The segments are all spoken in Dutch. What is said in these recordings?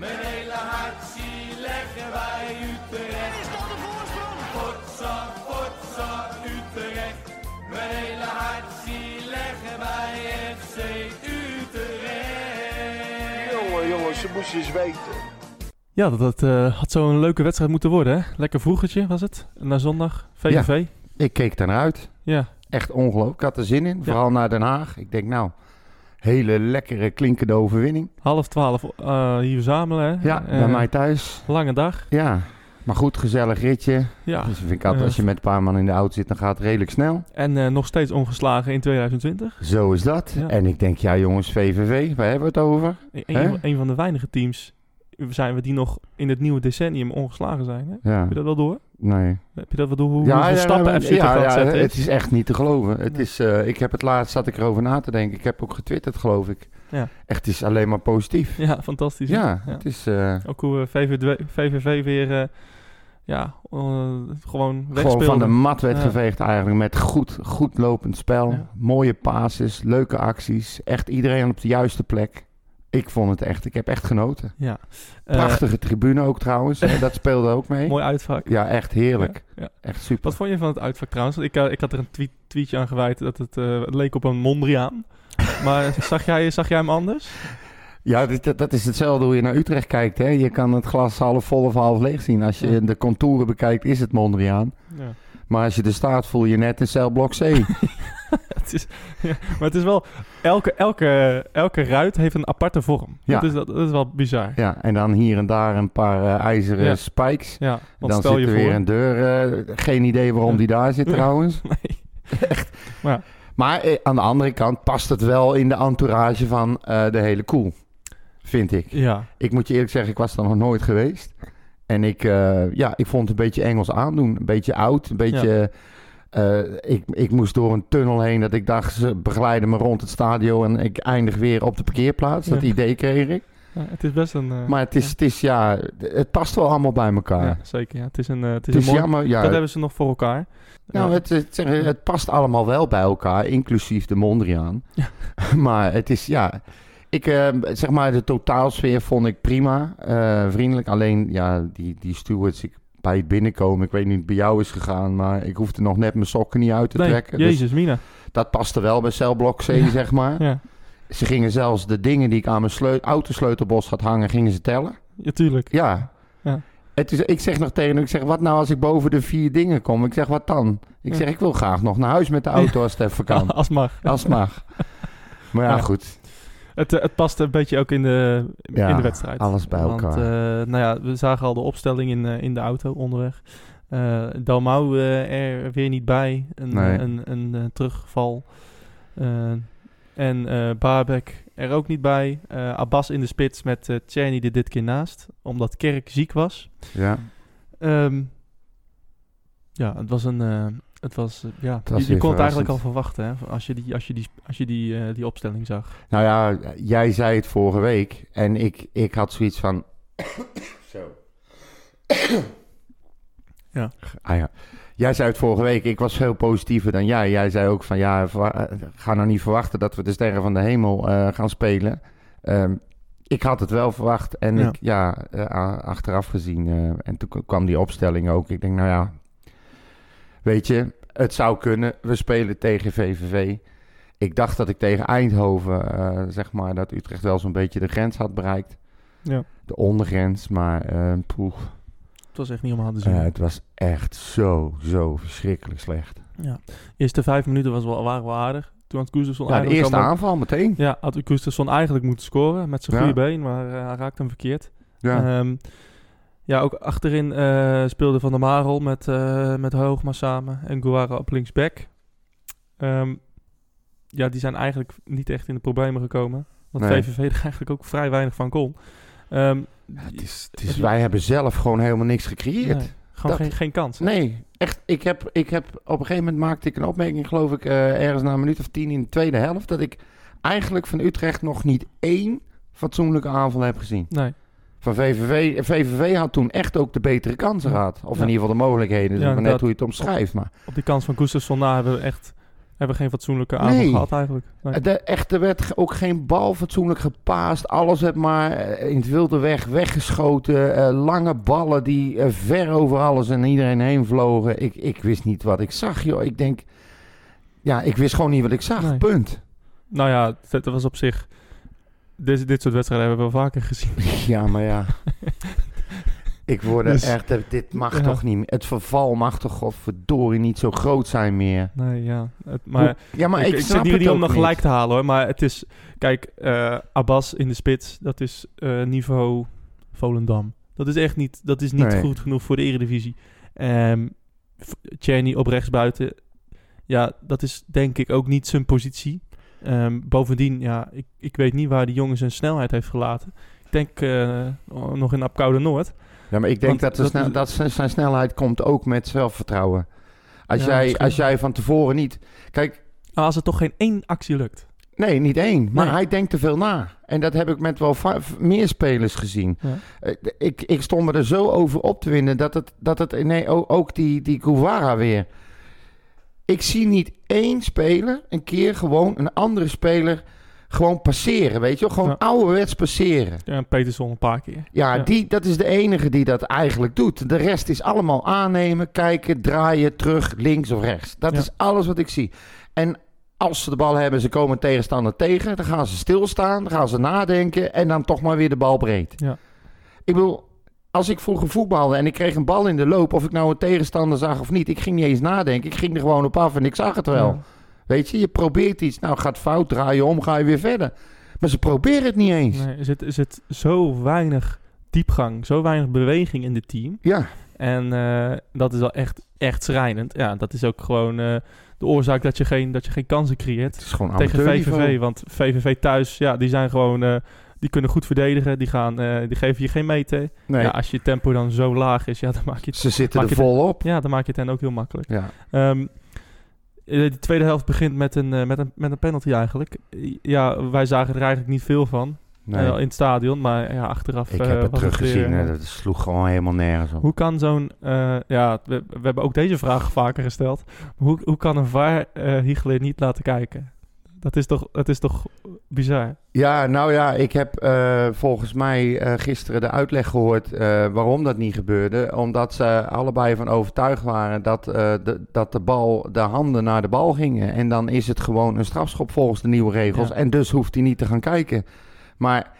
Mijn hele hart zie leggen wij Utrecht. Is dat de voorsprong? Potsa, potsa, Utrecht. Mijn hele hart zie leggen wij FC Utrecht. Jongen, jongens, ze moesten eens weten. Ja, dat, dat eh, had zo'n leuke wedstrijd moeten worden, hè? Lekker vroegertje was het. Na zondag, VVV. Ik keek daarnaar uit. Ja, Echt ongelooflijk. Ik had er zin in. Vooral naar Den Haag. Ik denk, nou, hele lekkere klinkende overwinning. half twaalf eh, hier verzamelen, hè? Ja, Eh, bij mij thuis. Lange dag. Ja, maar goed, gezellig ritje. Ja. Dus vind ik altijd, Eh, als je met een paar man in de auto zit, dan gaat het redelijk snel. En eh, nog steeds ongeslagen in 2020. Zo is dat. Ja. En ik denk, ja jongens, VVV, waar hebben we het over? Een, een, een van de weinige teams zijn we die nog in het nieuwe decennium ongeslagen zijn. Hè? Ja, Heb je dat wel door? nee. Heb je dat wel door? Hoe, ja, ja, stappen FC ja, ja, zetten het is echt niet te geloven. Het Nee. is, eh, ik heb het laatst, zat ik erover na te denken. Ik heb ook getwitterd, geloof ik. Ja. Echt, het is alleen maar positief. Ja, fantastisch. Ja, het is eh, Ook hoe eh, VVV, VVV weer ja, gewoon gewoon van de mat werd geveegd eigenlijk. Met goed, goed lopend spel. Mooie passes, leuke acties. Echt iedereen op de juiste plek. Ik vond het echt, ik heb echt genoten. Ja. Eh, Prachtige tribune ook trouwens. dat speelde ook mee. mooi uitvak. Ja, echt heerlijk. Ja, ja. Echt super. Wat vond je van het uitvak trouwens? Ik, eh, ik had er een tweet, tweetje aan gewijd dat het, eh, het leek op een Mondriaan. maar zag jij, zag jij hem anders? Ja, dat, dat is hetzelfde hoe je naar Utrecht kijkt. Hè? Je kan het glas half vol of half leeg zien. Als je Ja. de contouren bekijkt, is het Mondriaan. Ja. Maar als je er staat, voel je net een celblok C. het is, ja, maar het is wel... Elke, elke, elke ruit heeft een aparte vorm. Ja. Dat, is, dat, dat is wel bizar. ja, en dan hier en daar een paar eh, ijzeren Ja. spikes. Ja, want dan stel zit je er voor... weer een deur. eh, geen idee waarom die daar zit trouwens. Nee. Maar eh, aan de andere kant past het wel in de entourage van de hele koel. Vind ik. Ja, Ik moet je eerlijk zeggen, ik was er nog nooit geweest. En ik, eh, ja, ik vond het een beetje Engels aandoen. Een beetje oud. Een beetje... eh, ik, ik moest door een tunnel heen dat ik dacht, ze begeleiden me rond het stadion en ik eindig weer op de parkeerplaats. Dat idee kreeg ik. ja, het is best een... eh, Maar het is, het is, ja, het past wel allemaal bij elkaar. ja, zeker. Ja. Het is een, het is het is een mooi... jammer, ja. Dat hebben ze nog voor elkaar. Nou, het, het, het past allemaal wel bij elkaar, inclusief de Mondriaan. Ja. maar het is, ja... Ik, eh, zeg maar, de totaalsfeer vond ik prima. eh, vriendelijk. Alleen, ja, die, die stewards, ik, bij het binnenkomen... Ik weet niet hoe het bij jou is gegaan... maar ik hoefde nog net mijn sokken niet uit te nee, trekken. Dus Jezus, Mina. dat paste wel bij celblok C, Ja. zeg maar. Ja, Ze gingen zelfs de dingen die ik aan mijn sleu- autosleutelbos had hangen... gingen ze tellen. ja tuurlijk. Ja. Ja. Het is, ik zeg nog tegen hem, ik zeg, wat nou als ik boven de vier dingen kom? Ik zeg, wat dan? Ik zeg, ik wil graag nog naar huis met de auto als het even kan. Als mag. Als mag. Maar Ja. goed. Het, eh, het past een beetje ook in de, Ja, in de wedstrijd. alles bij Want, elkaar. eh, nou ja, we zagen al de opstelling in, eh, in de auto onderweg. Dalmau er weer niet bij. Een, Nee. een, een, terugval. En Barbek er ook niet bij. Abbas in de spits met uh, Tjerni er dit keer naast. Omdat Kerk ziek was. Ja, Ehm, ja, het was een... het was, eh, ja, was je, kon het eigenlijk al verwachten hè, als je die, als je die, als je die, eh, die opstelling zag. nou ja, jij zei het vorige week en ik, ik had zoiets van... Zo. Ja. Ah ja. Jij zei het vorige week, ik was veel positiever dan jij. Jij zei ook van ja, eh, ga nou niet verwachten dat we de sterren van de hemel gaan spelen. Ehm, ik had het wel verwacht en Ja. ik, ja, achteraf gezien. en toen kwam die opstelling ook. Ik denk, nou ja, weet je, het zou kunnen. We spelen tegen VVV. Ik dacht dat ik tegen Eindhoven, eh, zeg maar, dat Utrecht wel zo'n beetje de grens had bereikt. Ja. De ondergrens, maar poeh, Het was echt niet om aan te zien. eh, het was echt zo, zo verschrikkelijk slecht. Ja. De eerste vijf minuten was wel, waren wel aardig. Toen had Gustafsson Ja, de eerste al- aanval meteen. Ja, had Gustafsson eigenlijk moeten scoren met zijn Ja. goede been, maar hij raakte hem verkeerd. Ja. Ehm, ja, ook achterin eh, speelde Van der Marel met, eh met Hoogma samen en Guara op linksback. Ehm, ja, die zijn eigenlijk niet echt in de problemen gekomen. Want Nee. VVV er eigenlijk ook vrij weinig van kon. Ehm, Ja, het is, het is, wij hebben zelf gewoon helemaal niks gecreëerd. nee, gewoon Dat- geen, geen kans. Nee, echt. Ik heb, ik heb op een gegeven moment maakte ik een opmerking, geloof ik, eh, ergens na een minuut of tien in de tweede helft, dat ik eigenlijk van Utrecht nog niet één fatsoenlijke aanval heb gezien. Nee. Van VVV. VVV had toen echt ook de betere kansen gehad. Of Ja. in ieder geval de mogelijkheden. Ja, maar net hoe je het omschrijft. Maar Op die kans van Gustafsson na hebben we echt hebben geen fatsoenlijke avond Nee. gehad eigenlijk. Nee. De, echt, er werd ook geen bal fatsoenlijk gepaast. Alles werd maar eh, in het wilde weg weggeschoten. Eh, lange ballen die eh, ver over alles en iedereen heen vlogen. Ik, ik wist niet wat ik zag, joh. Ik denk... Ja, ik wist gewoon niet wat ik zag. Nee. Punt. Nou ja, het was op zich... Dit, dit soort wedstrijden hebben we wel vaker gezien. Ja, maar ja. ik word Dus- echt... Dit mag Ja. toch niet meer. Het verval mag toch godverdorie niet zo groot zijn meer. Nee, ja. Het, maar Hoe- ja, maar ik, ik, ik, snap zit hier het niet om nog gelijk te halen hoor. Maar het is... Kijk, eh, Abbas in de spits, dat is eh, niveau Volendam. Dat is echt niet... Dat is niet Nee. goed genoeg voor de eredivisie. Ehm Czerny op rechtsbuiten. Ja, dat is denk ik ook niet zijn positie. Ehm, bovendien, ja, ik, ik weet niet waar die jongen zijn snelheid heeft gelaten. Ik denk eh, nog in Apkoude Noord. Ja, maar ik denk dat, de dat snel- is- dat zijn- snelheid komt ook met zelfvertrouwen. Als, Ja, jij, misschien. als jij van tevoren niet... Kijk, Maar als er toch geen één actie lukt. nee, niet één. Maar Nee. hij denkt te veel na. En dat heb ik met wel meer spelers gezien. Ja. Eh, Ik, ik stond me er zo over op te winnen dat het... Dat het nee, ook die, die Guevara weer... Ik zie niet één speler een keer gewoon een andere speler gewoon passeren, weet je wel? Gewoon Ja. ouderwets passeren. Ja, Peterson een paar keer. Ja, Ja. Die, dat is de enige die dat eigenlijk doet. De rest is allemaal aannemen, kijken, draaien, terug, links of rechts. Dat Ja. is alles wat ik zie. En als ze de bal hebben, ze komen tegenstander tegen, dan gaan ze stilstaan, dan gaan ze nadenken en dan toch maar weer de bal breed. Ja. Ik bedoel, als ik vroeger voetbalde en ik kreeg een bal in de loop, of ik nou een tegenstander zag of niet, ik ging niet eens nadenken. Ik ging er gewoon op af en ik zag het wel. Ja. Weet je, je probeert iets, nou gaat fout, draai je om, ga je weer verder. Maar ze proberen het niet eens. Nee, er, zit, er zit zo weinig diepgang, zo weinig beweging in dit team. Ja, En eh, dat is wel echt, echt schrijnend. Ja, dat is ook gewoon eh, de oorzaak dat je geen, dat je geen kansen creëert. het is gewoon tegen. VVV. Want VVV thuis, ja, die zijn gewoon... eh, die kunnen goed verdedigen. Die, gaan, eh, die geven je geen meter. Nee, Ja, als je tempo dan zo laag is, ja, dan maak je het, ze zitten er vol op. ja, dan maak je het hen ook heel makkelijk. Ja. Ehm, eh, de tweede helft begint met een, eh, met, een, met een penalty eigenlijk. Ja, wij zagen er eigenlijk niet veel van Nee. in het stadion. Maar ja, achteraf ik heb het teruggezien. weer, dat sloeg gewoon helemaal nergens op. Hoe kan zo'n... ja, we, we hebben ook deze vraag vaker gesteld. Hoe, hoe kan een VAR Hiegler niet laten kijken? Dat is toch, dat is toch bizar? Ja, nou ja, ik heb eh, volgens mij eh, gisteren de uitleg gehoord eh, waarom dat niet gebeurde. Omdat ze allebei van overtuigd waren dat, de, dat de, bal, de handen naar de bal gingen. En dan is het gewoon een strafschop volgens de nieuwe regels. Ja. En dus hoeft hij niet te gaan kijken. Maar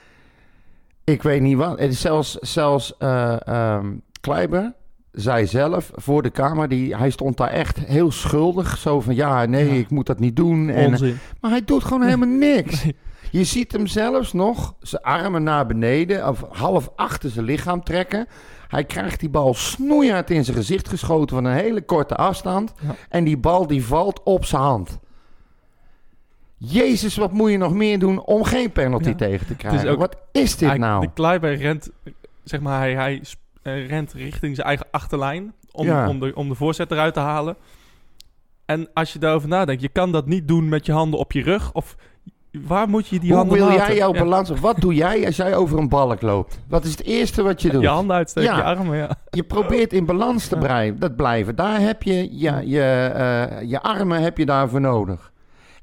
ik weet niet wat. Het is zelfs zelfs eh, ehm, Kleiber zei zelf voor de Kamer, die, hij stond daar echt heel schuldig. Zo van ja, nee, Ja. ik moet dat niet doen. En, Onzin. maar hij doet gewoon helemaal niks. Nee. Je ziet hem zelfs nog zijn armen naar beneden, of half achter zijn lichaam trekken. Hij krijgt die bal snoeihard in zijn gezicht geschoten van een hele korte afstand. Ja. En die bal die valt op zijn hand. Jezus, wat moet je nog meer doen om geen penalty Ja. tegen te krijgen? ook- wat is dit nou? De Kleiber rent, zeg maar, hij, hij eh, rent richting zijn eigen achterlijn om, Ja. om, de, om de voorzet eruit te halen. En als je daarover nadenkt, je kan dat niet doen met je handen op je rug. Of waar moet je die Hoe handen wil laten? jij jouw Ja, balans... Wat doe jij als jij over een balk loopt? Wat is het eerste wat je doet? Je handen uitsteken, Ja. je armen, ja. Je probeert in balans te Ja. brei- dat blijven. Daar heb je je, je, eh, je armen heb je daarvoor nodig.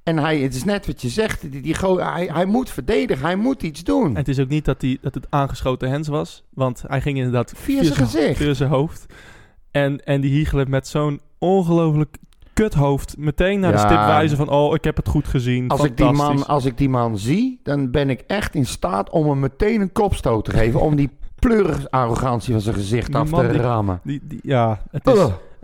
En hij, het is net wat je zegt, die, die, hij, hij moet verdedigen, hij moet iets doen. En het is ook niet dat, hij, dat het aangeschoten hens was. Want hij ging inderdaad Via zijn gezicht. via zijn hoofd. En, en die Hiegelen met zo'n ongelooflijk kuthoofd meteen naar de stip wijzen van... Oh, ik heb het goed gezien. Als ik, die man, als ik die man zie, dan ben ik echt in staat om hem meteen een kopstoot te geven. om die pleurig arrogantie van zijn gezicht Die af man te die- rammen. Die, die, ja, het is.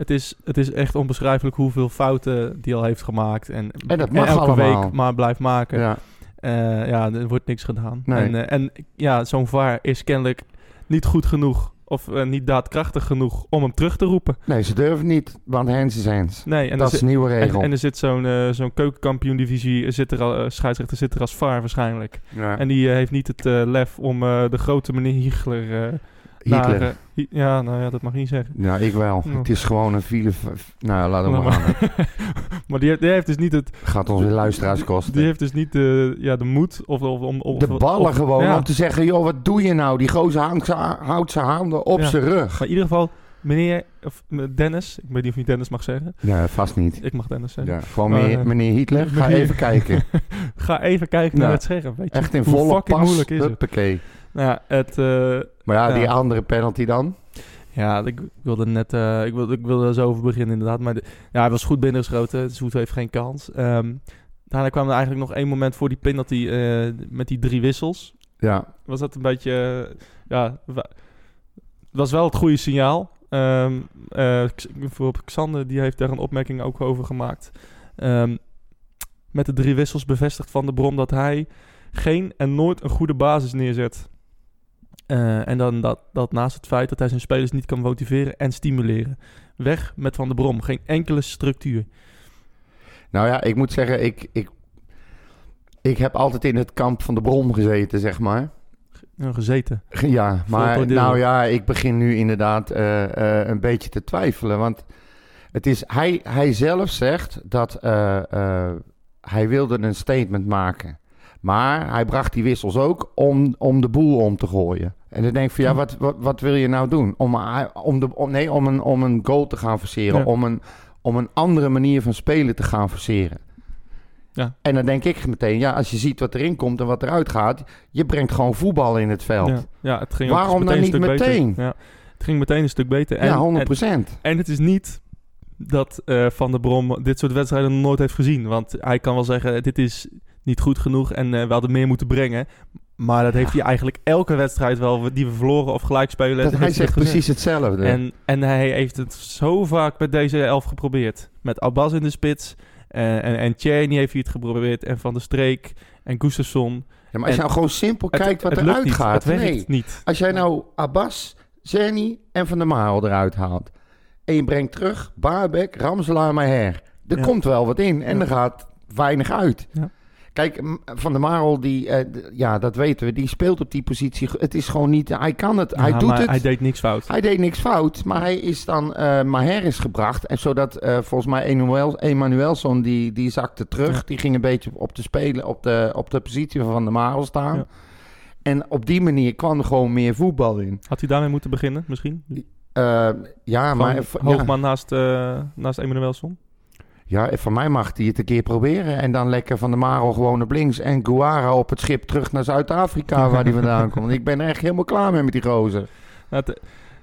Het, is, het is echt onbeschrijfelijk hoeveel fouten die al heeft gemaakt. En, En dat mag elke allemaal. week maar blijft maken. Ja. Ja. ja, er wordt niks gedaan. Nee. En, eh, en ja, zo'n VAR is kennelijk niet goed genoeg... of eh, niet daadkrachtig genoeg om hem terug te roepen. Nee, ze durven niet, want hands is hands. Nee, en dat is een nieuwe regel. en er zit zo'n eh, zo'n keukenkampioen-divisie, zit er al, eh, scheidsrechter zit er als VAR waarschijnlijk. ja. En die eh, heeft niet het eh, lef om eh, de grote meneer Hiegler... eh, naar, Hitler. eh, Hi- ja, nou ja, dat mag niet zeggen. Ja, ik wel. Ja. Het is gewoon een file... Nou, laat hem Maar- maar gaan. maar die, die heeft dus niet het, Gaat ons weer luisteraars kosten. die heeft dus niet de, ja, de moed of, of, om, of, de ballen of- gewoon ja. om te zeggen, joh, wat doe je nou? Die gozer hangt houdt zijn handen op Ja. zijn rug. Maar in ieder geval, meneer, of eh, Dennis, ik weet niet of je Dennis mag zeggen. Ja, vast niet. Ik mag Dennis zeggen. Ja, gewoon Maar, meneer, eh, meneer Hitler, ga even kijken. Ga even kijken naar het scherm. Weet je? Echt in Hoe volle fucking pas. moeilijk is het? Nou ja, het, eh, Maar ja, die andere penalty dan? ja, ik wilde net, eh, ik wilde, ik wilde er zo over beginnen inderdaad. Maar de- ja, hij was goed binnengeschoten. Zoet heeft geen kans. Ehm, daarna kwam er eigenlijk nog één moment voor die penalty eh, met die drie wissels. Ja, was dat een beetje, eh, ja, was wel het goede signaal. Ehm eh, bijvoorbeeld Xander, die heeft daar een opmerking ook over gemaakt. Ehm, met de drie wissels bevestigt Van de Brom dat hij geen en nooit een goede basis neerzet. Eh, en dan dat, dat naast het feit dat hij zijn spelers niet kan motiveren en stimuleren. Weg met Van de Brom, geen enkele structuur. nou ja, ik moet zeggen, ik, ik, ik heb altijd in het kamp van de bron gezeten, zeg maar. Ja, gezeten. Ja, maar nou ja, ik begin nu inderdaad eh, eh, een beetje te twijfelen. Want het is, hij, hij zelf zegt dat hij wilde een statement maken. Maar hij bracht die wissels ook om, om de boel om te gooien. En dan denk ik van ja, wat, wat, wat wil je nou doen? Om, eh, om, de, om, nee, om, een, om een goal te gaan forceren. Ja. Om, een, om een andere manier van spelen te gaan forceren. Ja. En dan denk ik meteen, ja, als je ziet wat erin komt en wat eruit gaat, je brengt gewoon voetbal in het veld. Ja, ja, het ging Waarom meteen dan niet meteen? Ja, het ging meteen een stuk beter. En, ja, en- 100 procent. En het is niet dat eh, Van der Brom dit soort wedstrijden nooit heeft gezien. Want hij kan wel zeggen, dit is niet goed genoeg en eh, we hadden meer moeten brengen. Maar dat heeft hij eigenlijk elke wedstrijd wel die we verloren of gelijk spelen. Dat, hij zegt precies hetzelfde. En, en hij heeft het zo vaak met deze elf geprobeerd. Met Abbas in de spits. eh, en, en Tjerni heeft hij het geprobeerd. En Van der Streek. En Gustafsson. ja, maar als je nou gewoon simpel Het- kijkt wat eruit gaat. Het nee. niet. Als jij nou Abbas, Zerni en Van der Marel eruit haalt. En je brengt terug Baarbek, Ramselaar, Maher. Er Ja. komt wel wat in en Ja. er gaat weinig uit. Ja. Kijk, Van der Marel, die, eh, ja, dat weten we, die speelt op die positie. Het is gewoon niet, hij kan het, hij Ja, doet maar het. Hij deed niks fout. Hij deed niks fout, maar hij is dan eh Maher is gebracht. En zodat eh, volgens mij Emanuel, Emanuelson, die, die zakte terug. Ja. Die ging een beetje op de, spelen, op de, op de positie van Van der Marel staan. Ja. En op die manier kwam er gewoon meer voetbal in. Had hij daarmee moeten beginnen, misschien? Ja, maar Hoogman naast, eh naast Emanuelson? Ja, ja, voor mij mag hij het een keer proberen. En dan lekker Van der Marel gewoon op links. En Guara op het schip terug naar Zuid-Afrika, waar hij vandaan komt. Ik ben er echt helemaal klaar mee met die gozer. Nou, het,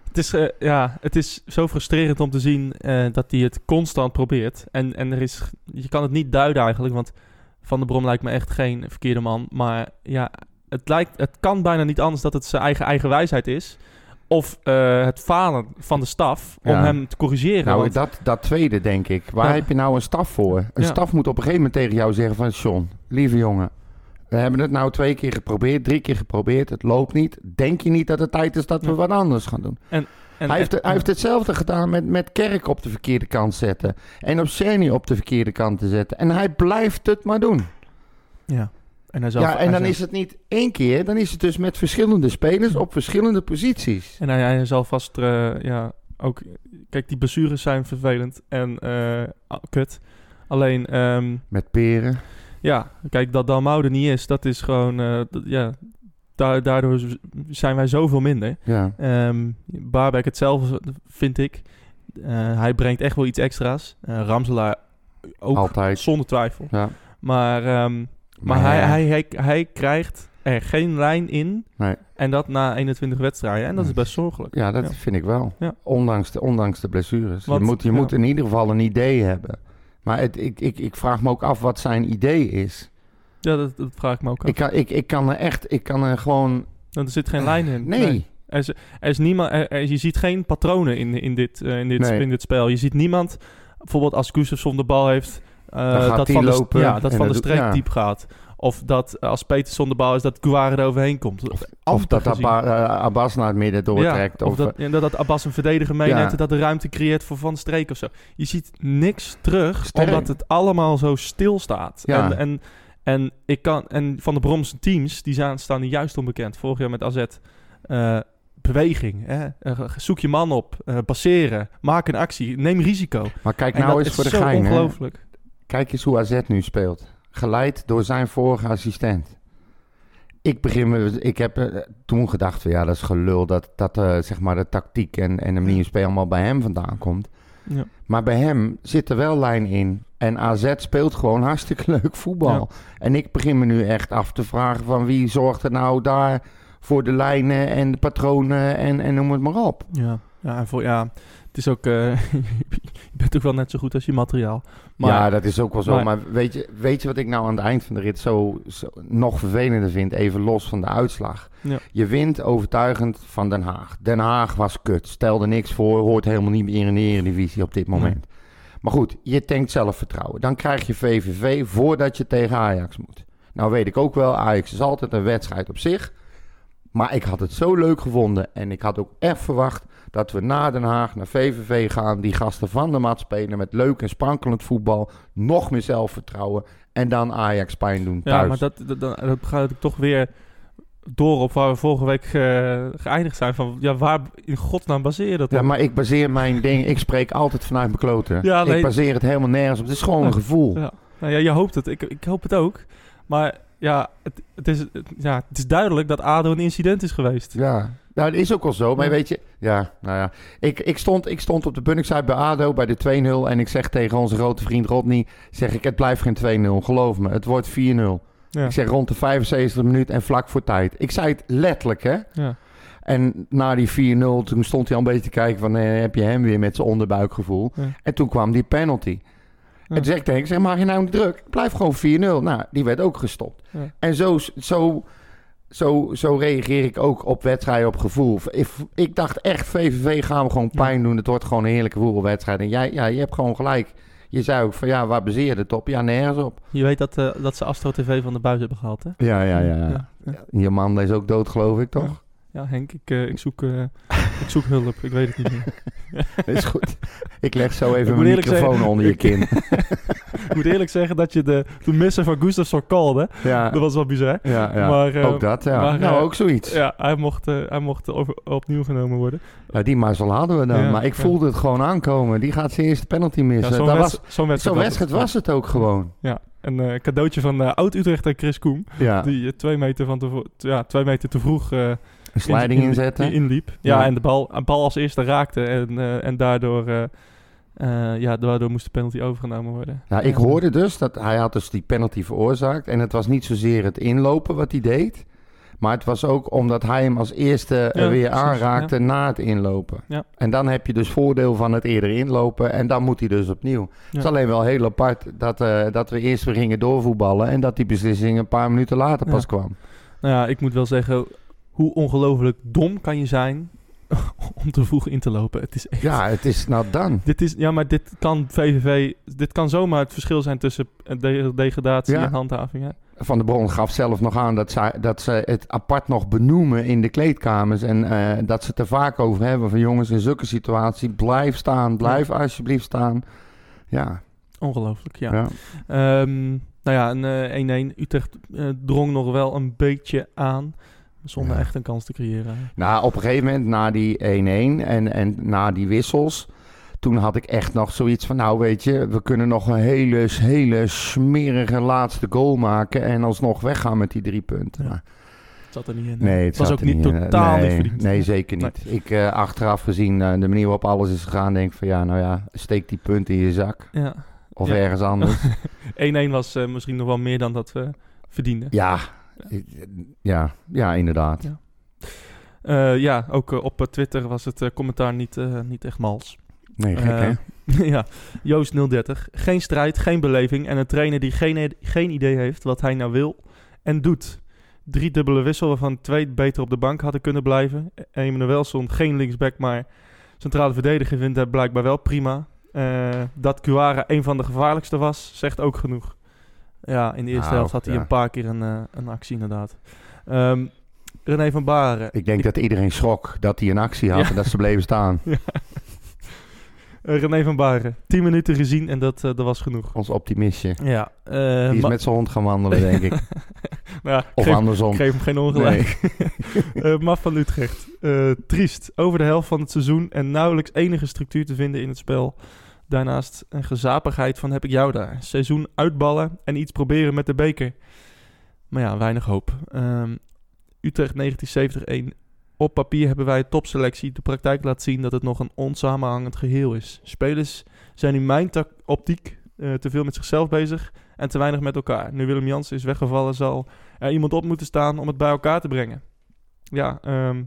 het, is, eh, ja, het is zo frustrerend om te zien eh, dat hij het constant probeert. En, en er is, je kan het niet duiden eigenlijk, want Van der Brom lijkt me echt geen verkeerde man. Maar ja, het, lijkt, het kan bijna niet anders dat het zijn eigen eigenwijsheid is. Of eh, het falen van de staf om Ja. hem te corrigeren. Nou, want- dat, dat tweede denk ik. Waar Ja. heb je nou een staf voor? Een Ja. staf moet op een gegeven moment tegen jou zeggen van... John, lieve jongen, we hebben het nou twee keer geprobeerd, drie keer geprobeerd. Het loopt niet. Denk je niet dat het tijd is dat we wat anders gaan doen? en, hij, heeft, hij heeft hetzelfde gedaan met, met Kerk op de verkeerde kant zetten. En op op de verkeerde kant te zetten. En hij blijft het maar doen. Ja, en, hij ja, en hij dan is het niet één keer. Dan is het dus met verschillende spelers op verschillende posities. En hij, hij zal vast, eh, ja, ook... Kijk, die blessures zijn vervelend en eh, ah, kut. Alleen, ehm, Met peren. Ja, kijk, dat Dalmau er niet is, dat is gewoon, eh, dat- ja, da- daardoor zijn wij zoveel minder. Ja. Baarbek hetzelfde, vind ik. Hij brengt echt wel iets extra's. Ramselaar ook, Altijd. zonder twijfel. Ja. Maar, ehm, maar hij, hij, hij, hij krijgt er geen lijn in. Nee. En dat na 21 wedstrijden. En dat is best zorgelijk. Ja, dat Ja. vind ik wel. Ja. Ondanks, de, ondanks de blessures. Want- je moet, je ja. moet in ieder geval een idee hebben. Maar het, ik, ik, ik vraag me ook af wat zijn idee is. Ja, dat, dat vraag ik me ook af. Ik kan, ik, ik kan er echt, ik kan er gewoon... Want er zit geen lijn in. Nee. Er is, er is niemand, er, er- je ziet geen patronen in, in, dit, eh, in, dit, Nee. in dit spel. Je ziet niemand, bijvoorbeeld als Gustafsson de bal heeft, eh, dat die van de, ja, dat van de streek ja. diep gaat. Of dat als Peterson de bal is, dat Guare er overheen komt. Of dat. Abba- eh, Abbas naar het midden doortrekt. Ja, of, of, dat, dat, Abbas een verdediger meeneemt en dat de ruimte creëert voor Van Streek of zo. Je ziet niks terug, Sterk. omdat het allemaal zo stil staat. En, en, en, ik kan, en van de Bromse teams, die zijn, staan niet juist onbekend. Vorig jaar met AZ, eh, beweging. Hè? Eh, zoek je man op, eh, passeren, maak een actie, neem risico. maar kijk nou eens voor de gein. ongelooflijk. Kijk eens hoe AZ nu speelt. Geleid door zijn vorige assistent. ik begin me, ik heb eh, toen gedacht van ja, dat is gelul dat, dat eh, zeg maar de tactiek en, en de manier van spelen allemaal bij hem vandaan komt. Ja. Maar bij hem zit er wel lijn in. En AZ speelt gewoon hartstikke leuk voetbal. En ik begin me nu echt af te vragen van wie zorgt er nou daar voor de lijnen en de patronen en, en noem het maar op. Ja, ja, en voor, ja het is ook... eh, je bent ook wel net zo goed als je materiaal. Maar, ja, dat is ook wel zo. maar- Maar, weet, je, weet je wat ik nou aan het eind van de rit zo, zo nog vervelender vind? Even los van de uitslag. Ja. Je wint overtuigend van Den Haag. Den Haag was kut. Stelde niks voor. Hoort helemaal niet meer in de Eredivisie op dit moment. Maar goed, je tankt zelfvertrouwen. Dan krijg je VVV voordat je tegen Ajax moet. Nou weet ik ook wel, Ajax is altijd een wedstrijd op zich. Maar ik had het zo leuk gevonden. En ik had ook echt verwacht dat we naar Den Haag, naar VVV gaan. Die gasten van de mat spelen met leuk en sprankelend voetbal. Nog meer zelfvertrouwen. En dan Ajax pijn doen thuis. Ja, maar dat, dat, dat, dat gaat ook toch weer door op waar we vorige week eh, geëindigd zijn. Van, ja, waar in godsnaam baseer je dat Ja, op? maar ik baseer mijn ding... Ik spreek altijd vanuit mijn kloten. Ja, nee. Ik baseer het helemaal nergens op. Het is gewoon een gevoel. Ja. Nou ja, je hoopt het. Ik, ik hoop het ook. Maar ja het, het is, het- ja, het is duidelijk dat ADO een incident is geweest. Ja, nou, dat is ook wel zo. Maar weet je, ja, nou ja. Ik, ik, stond, ik stond op de Bunningside bij ADO bij de 2-0. En ik zeg tegen onze grote vriend Rodney, zeg ik, het blijft geen 2-0. Geloof me, het wordt 4-0. Ja. Ik zeg rond de 75 minuut en vlak voor tijd. Ik zei het letterlijk, hè. Ja. En na die 4-0, toen stond hij al een beetje te kijken van... eh, heb je hem weer met zijn onderbuikgevoel. Ja. En toen kwam die penalty. En toen zei ik tegen zeg, maak je nou niet druk? Blijf gewoon 4-0. Nou, die werd ook gestopt. En zo, zo, zo, zo reageer ik ook op wedstrijden op gevoel. Ik, ik dacht echt, VVV gaan we gewoon pijn doen. Het wordt gewoon een heerlijke voetbalwedstrijd. En jij, ja, je hebt gewoon gelijk. Je zei ook van, ja, waar baseer je het op? Ja, nergens op. Je weet dat, eh, dat ze Astro TV van de buis hebben gehaald, hè? Ja, ja, ja. Ja, ja. Je man is ook dood, geloof ik, toch? Ja, Henk, ik, eh, ik, zoek, eh, ik zoek hulp. Ik weet het niet meer. Dat is goed. Ik leg zo even mijn microfoon zeggen- onder je kin. ik moet eerlijk zeggen dat je de, de missen van Gustafsson calde. Ja, Dat was wel bizar. ja, ja. Maar, eh, ook dat, ja. maar, nou, eh, ook zoiets. Ja, hij mocht, eh, hij mocht over, opnieuw genomen worden. Ja, die mazzel hadden we dan. Ja, maar ik ja. voelde het gewoon aankomen. Die gaat zijn eerste penalty Ja, missen. zo'n dat wedst- was, zo'n wedstrijd, zo'n wedstrijd was het ook gewoon. Ja, een eh, cadeautje van eh, Oud-Utrecht en Chris Koem. Ja, Die eh, twee, meter van te, ja, twee meter te vroeg eh, een sliding in- in- inzetten. inliep. Ja, Ja. en de bal, een bal als eerste raakte. En, eh, en daardoor, eh, eh, ja, daardoor moest de penalty overgenomen worden. Nou, ik Ja. hoorde dus dat hij had dus die penalty veroorzaakt. En het was niet zozeer het inlopen wat hij deed. Maar het was ook omdat hij hem als eerste Ja, weer precies, aanraakte na het inlopen. Ja. En dan heb je dus voordeel van het eerder inlopen. En dan moet hij dus opnieuw. Het is alleen wel heel apart dat, eh, dat we eerst weer gingen doorvoetballen. En dat die beslissing een paar minuten later pas Ja. kwam. Nou ja, ik moet wel zeggen, hoe ongelooflijk dom kan je zijn om te vroeg in te lopen. Het is echt... Ja, het is nou dan. Dit is, ja, maar dit kan VVV... Dit kan zomaar het verschil zijn tussen eh, de- degradatie Ja. en handhaving. Hè? Van der Bron gaf zelf nog aan dat ze, dat ze het apart nog benoemen in de kleedkamers. En eh, dat ze het er vaak over hebben van jongens in zulke situatie. Blijf staan, blijf alsjeblieft staan. Ja, Ongelooflijk, ja. ja. Ehm, nou ja, een eh, 1-1. Utrecht eh, drong nog wel een beetje aan. Zonder Ja. echt een kans te creëren. Nou, op een gegeven moment na die 1-1 en, en na die wissels... Toen had ik echt nog zoiets van, nou weet je, we kunnen nog een hele, hele smerige laatste goal maken en alsnog weggaan met die drie punten. Ja. Het zat er niet in. Nee, het was zat ook er niet in. totaal nee, niet verdiend. Nee, zeker niet. Ik eh, achteraf gezien eh, de manier waarop alles is gegaan, denk ik van ja, nou ja, steek die punt in je zak. Ja. Of Ja. ergens anders. 1-1 was eh, misschien nog wel meer dan dat we verdienden. ja, ja, ja, inderdaad. Ja. Eh, ja, ook eh, op eh, Twitter was het commentaar niet, niet echt mals. Nee, gek hè? Ja, Joost 030. Geen strijd, geen beleving en een trainer die geen, geen idee heeft wat hij nou wil en doet. Drie dubbele wissel waarvan twee beter op de bank hadden kunnen blijven. Emanuelson geen linksback, maar centrale verdediger vindt hij blijkbaar wel prima. Dat Cuara een van de gevaarlijkste was, zegt ook genoeg. Ja, in de eerste Nou, helft had hij ja. een paar keer een, eh, een actie inderdaad. Ehm, René van Baren. Ik denk dat iedereen schrok dat hij een actie had Ja. en dat ze bleven staan. Eh, René van Baren. 10 minuten gezien en dat, eh, dat was genoeg. Ons optimistje. Ja, Die is met zijn hond gaan wandelen, denk ik. nou, Of geef, andersom. geef hem geen ongelijk. Eh Maf van Utrecht. Triest. Over de helft van het seizoen en nauwelijks enige structuur te vinden in het spel. Daarnaast een gezapigheid van heb ik jou daar. Seizoen uitballen en iets proberen met de beker. Maar ja, weinig hoop. Ehm, Utrecht 1970 Op papier hebben wij een topselectie. De praktijk laat zien dat het nog een onsamenhangend geheel is. Spelers zijn in mijn optiek eh, te veel met zichzelf bezig en te weinig met elkaar. Nu Willem Jansen is weggevallen, zal er iemand op moeten staan om het bij elkaar te brengen. Ja, ehm,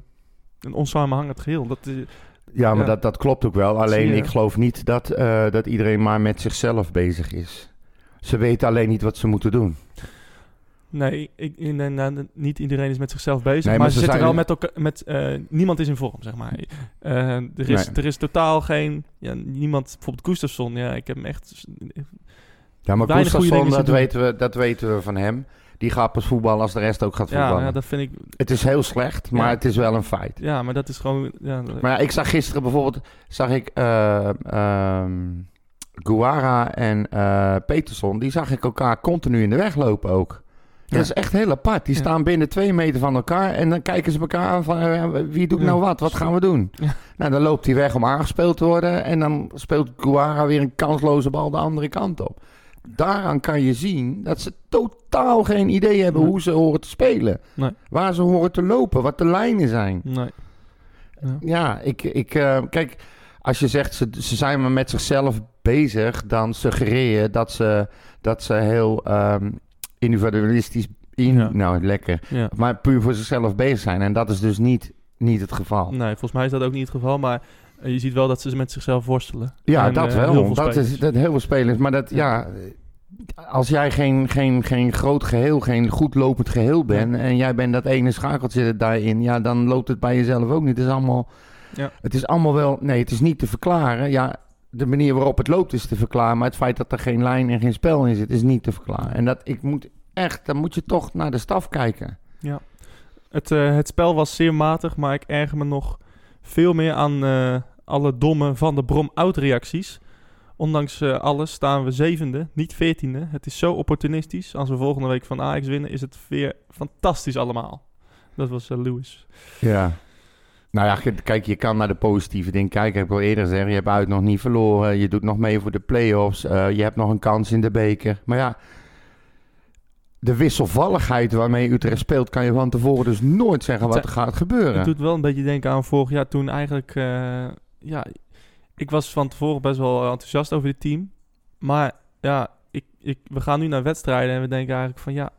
een onsamenhangend geheel. Dat is, Ja, maar. Dat, dat klopt ook wel. Alleen ik geloof niet dat, eh, dat iedereen maar met zichzelf bezig is. Ze weten alleen niet wat ze moeten doen. nee, ik, niet iedereen is met zichzelf bezig. Nee, maar, maar ze zitten wel met elkaar. Met, eh, niemand is in vorm, zeg maar. Eh, er, is, er is totaal geen. Ja, niemand. Bijvoorbeeld Gustafsson. Ja, ik heb hem echt. Ja, maar Gustafsson, dat weten, we, dat weten we van hem. Die gaat pas voetballen als de rest ook gaat voetballen. Ja, ja, dat vind ik. Het is heel slecht, maar Ja. het is wel een feit. Ja, maar dat is gewoon. Ja, Maar ja, ik zag gisteren bijvoorbeeld, zag ik ehm, Guara en eh Peterson, die zag ik elkaar continu in de weg lopen ook. Dat is echt heel apart. Die staan binnen twee meter van elkaar en dan kijken ze elkaar aan van eh, wie doet nou wat, wat gaan we doen? Nou, dan loopt hij weg om aangespeeld te worden en dan speelt Guara weer een kansloze bal de andere kant op. Daaraan kan je zien dat ze totaal geen idee hebben Nee. hoe ze horen te spelen. Nee. Waar ze horen te lopen, wat de lijnen zijn. nee. Ja. Ja, ik, ik eh, kijk, als je zegt ze, ze zijn maar met zichzelf bezig, dan suggereer je dat ze, dat ze heel ehm, individualistisch, in, Ja. nou lekker, Ja. maar puur voor zichzelf bezig zijn. En dat is dus niet, niet het geval. Nee, volgens mij is dat ook niet het geval. Maar je ziet wel dat ze met zichzelf worstelen. Ja, En, dat eh, wel. Dat is dat heel veel spelers. Maar dat, ja, als jij geen, geen, geen groot geheel, geen goed lopend geheel bent en jij bent dat ene schakeltje daarin, ja, dan loopt het bij jezelf ook niet. Het is allemaal, Ja. het is allemaal wel, nee, het is niet te verklaren. Ja, de manier waarop het loopt is te verklaren, maar het feit dat er geen lijn en geen spel in zit, is niet te verklaren. En dat ik moet echt, dan moet je toch naar de staf kijken. Het, eh, het spel was zeer matig, maar ik erger me nog veel meer aan eh, alle domme Van de Brom out-reacties. Ondanks eh, alles staan we zevende, niet veertiende. Het is zo opportunistisch. Als we volgende week van Ajax winnen, is het weer fantastisch allemaal. Dat was eh, Lewis. Ja. Nou ja, kijk, je kan naar de positieve dingen kijken. Ik al eerder gezegd, je hebt uit nog niet verloren. Je doet nog mee voor de play-offs. eh, je hebt nog een kans in de beker. Maar ja, de wisselvalligheid waarmee Utrecht speelt... kan je van tevoren dus nooit zeggen wat er gaat gebeuren. Het doet wel een beetje denken aan vorig jaar toen eigenlijk... ja, ik was van tevoren best wel enthousiast over dit team. Maar ja, ik, ik, we gaan nu naar wedstrijden en we denken eigenlijk van ja...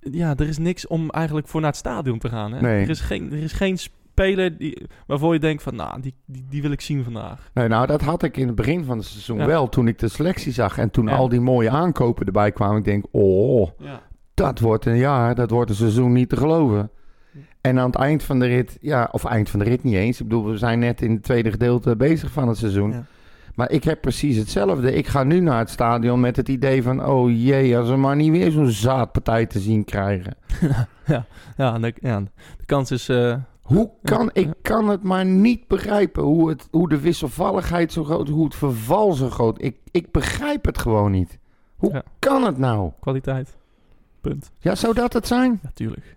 Ja, er is niks om eigenlijk voor naar het stadion te gaan. Hè? Nee. Er, is geen, er is geen speler die, waarvoor je denkt van... Nou, die, die, die wil ik zien vandaag. Nee, nou, dat had ik in het begin van het seizoen Ja. wel. Toen ik de selectie zag en toen Ja. al die mooie aankopen erbij kwamen. Ik denk, oh, Ja. dat wordt een jaar, dat wordt een seizoen niet te geloven. En aan het eind van de rit, ja, of eind van de rit niet eens. Ik bedoel, we zijn net in het tweede gedeelte bezig van het seizoen. Ja. Maar ik heb precies hetzelfde. Ik ga nu naar het stadion met het idee van, oh jee, als we maar niet weer zo'n zaadpartij te zien krijgen. Ja, en de, ja, de kans is... eh, Hoe kan, Ja. ik kan het maar niet begrijpen hoe, het, hoe de wisselvalligheid zo groot, hoe het verval zo groot. Ik, ik begrijp het gewoon niet. Hoe Ja. kan het nou? kwaliteit. Punt. Ja, zou dat het zijn? Natuurlijk.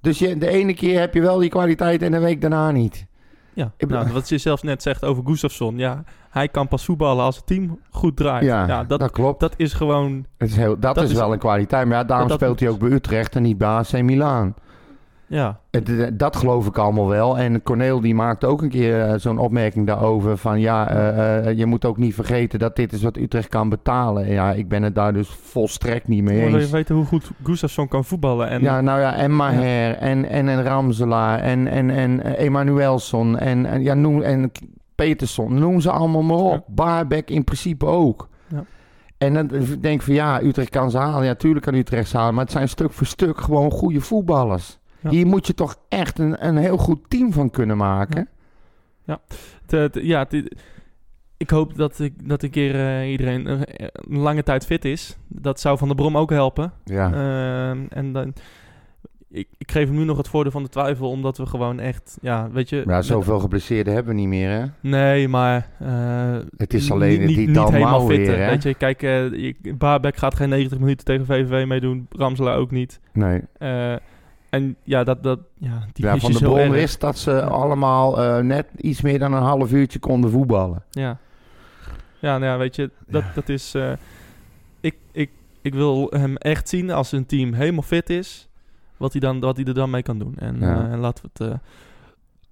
Dus je, de ene keer heb je wel die kwaliteit en de week daarna niet. Ja, Ik nou, wat je zelf net zegt over Gustafsson. Ja, hij kan pas voetballen als het team goed draait. Ja, Ja, dat, dat klopt. dat is gewoon... Het is heel, dat, dat is, is- wel een kwaliteit. Maar ja, daarom dat- speelt hij ook bij Utrecht en niet bij AC Milan. Ja, Het, dat geloof ik allemaal wel. En Corneel die maakte ook een keer eh, zo'n opmerking daarover. Van ja, eh, eh, je moet ook niet vergeten dat dit is wat Utrecht kan betalen. Ja, ik ben het daar dus volstrekt niet mee maar wil je eens. weten hoe goed Gustafsson kan voetballen. En, ja, nou ja, en Maher en, en, en Ramselaar en, en, en Emanuelson en, en, ja, noem, en Peterson. Noem ze allemaal maar op. Ja. Baarbek in principe ook. Ja. En dan denk ik van ja, Utrecht kan ze halen. Ja, tuurlijk kan Utrecht ze halen. Maar het zijn stuk voor stuk gewoon goede voetballers. Ja. Hier moet je toch echt een, een heel goed team van kunnen maken. het- ja het- ik hoop dat, ik, dat een keer eh, iedereen eh, een lange tijd fit is. Dat zou Van der Brom ook helpen. Ja. Ehm, en dan... Ik, ik geef hem nu nog het voordeel van de twijfel, omdat we gewoon echt, ja, weet je... ja, met- zoveel geblesseerden hebben we niet meer, hè? Nee, maar... eh, Het is alleen niet, die niet helemaal fit. weer, hè. Weet je, kijk, Baarbek gaat geen 90 minuten tegen VVV meedoen. Ramselaar ook niet. Nee. En ja, dat, dat, ja, die Ja, is van de Bron wist dat ze allemaal eh, net iets meer dan een half uurtje konden voetballen. Ja. Ja, nou ja, weet je, dat, dat is... eh, ik, ik, ik wil hem echt zien als een team helemaal fit is. wat hij, dan, wat hij er dan mee kan doen. En, en laten, we het,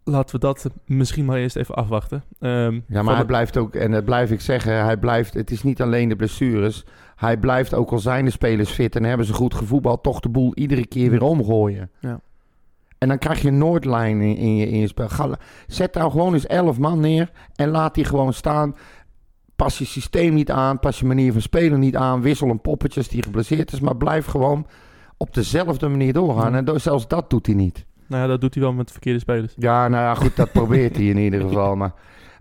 laten we dat misschien maar eerst even afwachten. Ehm, Ja, maar hij de- blijft ook, en dat blijf ik zeggen, hij blijft, het is niet alleen de blessures. Hij blijft ook al zijn de spelers fit en hebben ze goed gevoetbald, toch de boel iedere keer weer omgooien. Ja. En dan krijg je Noordlijn in, in, je, in je spel. Ga, zet nou gewoon eens elf man neer en laat die gewoon staan. Pas je systeem niet aan, pas je manier van spelen niet aan. Wissel een poppetjes die geblesseerd is, maar blijf gewoon op dezelfde manier doorgaan. Ja. En do- zelfs dat doet hij niet. nou ja, dat doet hij wel met verkeerde spelers. Ja, nou ja, goed, dat probeert hij in ieder geval. Maar,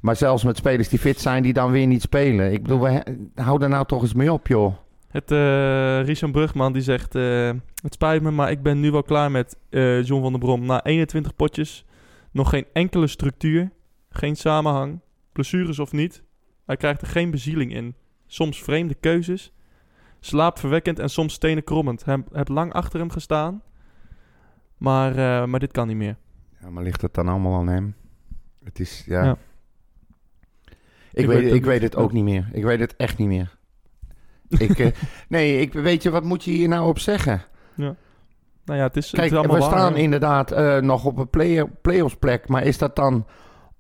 maar zelfs met spelers die fit zijn, die dan weer niet spelen. Ik bedoel, we, hou daar nou toch eens mee op, joh. Het eh Richard Brugman die zegt: eh, Het spijt me, maar ik ben nu wel klaar met eh, John van der Brom. Na 21 potjes, nog geen enkele structuur, geen samenhang, blessures of niet. Hij krijgt er geen bezieling in. Soms vreemde keuzes, slaapverwekkend en soms stenen krommend. Hij heb lang achter hem gestaan, maar, maar dit kan niet meer. Ja, maar ligt het dan allemaal aan hem? Het is, ja... Ja. Ik, weet, ik ook weet niet. het ook niet meer. Ik weet het echt niet meer. ik, eh, nee, ik, weet je, wat moet je hier nou op zeggen? Nou ja, het is, het Kijk, is we waar, staan ja. inderdaad eh, nog op een play play-offs plek. Maar is dat dan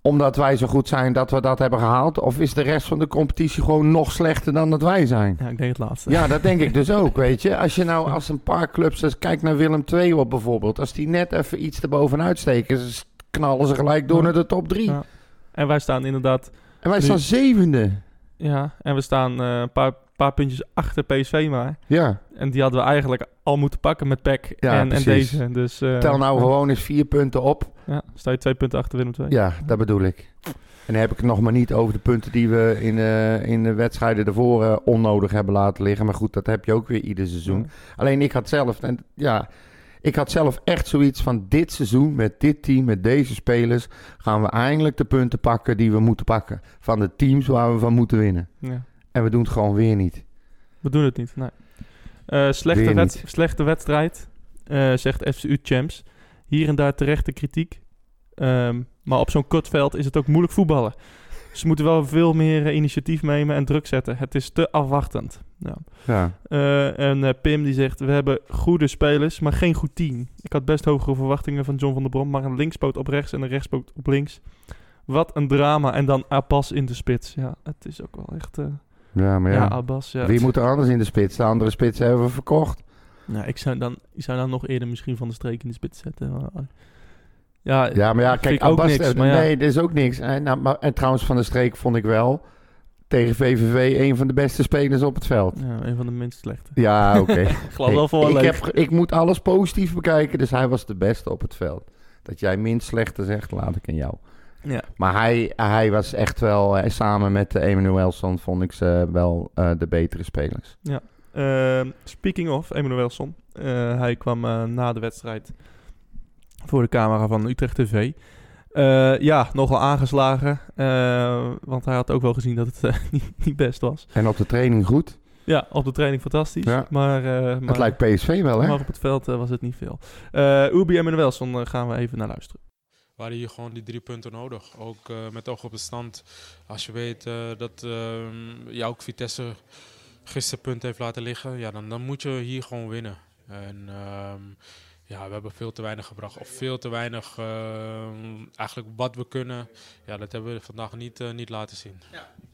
omdat wij zo goed zijn dat we dat hebben gehaald? Of is de rest van de competitie gewoon nog slechter dan dat wij zijn? Ja, ik denk het laatste. Ja, dat denk ik dus ook, weet je. Als je nou als een paar clubs, dus kijk naar Willem II op bijvoorbeeld. Als die net even iets erbovenuit steken, knallen ze gelijk door Ja. naar de top drie. Ja. En wij staan inderdaad En wij staan zevende. Ja, en we staan eh, een paar, paar puntjes achter PSV maar. Ja, En die hadden we eigenlijk al moeten pakken met PEC Ja, en, en deze. Dus, eh, tel nou ja. gewoon eens vier punten op. Ja, sta je twee punten achter Willem II. Ja, dat bedoel ik. En dan heb ik het nog maar niet over de punten die we in, eh, in de wedstrijden ervoor eh, onnodig hebben laten liggen. Maar goed, dat heb je ook weer ieder seizoen. Alleen ik had zelf, en ja, ik had zelf echt zoiets van dit seizoen met dit team, met deze spelers, gaan we eindelijk de punten pakken die we moeten pakken. Van de teams waar we van moeten winnen. Ja. En we doen het gewoon weer niet. We doen het niet, nee. Eh, slechte, Weer wed- niet. slechte wedstrijd, eh, zegt FCU Champs. Hier en daar terechte kritiek. Ehm, maar op zo'n kutveld is het ook moeilijk voetballen. Ze moeten wel veel meer eh, initiatief nemen en druk zetten. Het is te afwachtend. Ja. Ja, Eh, en eh, Pim die zegt, we hebben goede spelers, maar geen goed team. Ik had best hogere verwachtingen van John van der Brom, maar een linkspoot op rechts en een rechtspoot op links. Wat een drama. En dan Abbas in de spits. Ja, het is ook wel echt... eh, ja maar ja. ja. Abbas. Ja, Wie moet er anders in de spits? De andere spits hebben we verkocht. Ja, ik zou, dan, ik zou dan nog eerder misschien van de streek in de spits zetten. maar- ja, Ja, maar ja, kijk, Abbas, niks, maar ja. nee, dat is ook niks. En, nou, maar, en trouwens, van de streek vond ik wel tegen VVV een van de beste spelers op het veld. Ja, een van de minst slechte. Ja, oké. Ik geloof wel voor ik, heb, ik moet alles positief bekijken, dus hij was de beste op het veld. Dat jij minst slechte zegt, laat ik aan jou. Ja. Maar hij, hij was echt wel, eh, samen met uh, Emanuelson, vond ik ze wel eh, de betere spelers. Ehm, speaking of, Emanuelson. eh hij kwam eh, na de wedstrijd voor de camera van Utrecht TV. Eh, ja, nogal aangeslagen. eh, want hij had ook wel gezien dat het eh, niet, niet best was. En op de training goed. Ja, op de training fantastisch. Ja. Maar, eh, Het maar, lijkt PSV wel, hè? maar op het veld was het niet veel. Eh Ubi Emanuelson eh, gaan we even naar luisteren. waren hier gewoon die drie punten nodig. Ook eh, met oog op de stand. Als je weet dat ehm ja, ook Vitesse gisteren punten heeft laten liggen, ja, dan, dan moet je hier gewoon winnen. En ehm, ja, we hebben veel te weinig gebracht. Of veel te weinig, ehm, eigenlijk wat we kunnen. Ja, dat hebben we vandaag niet, eh, niet laten zien.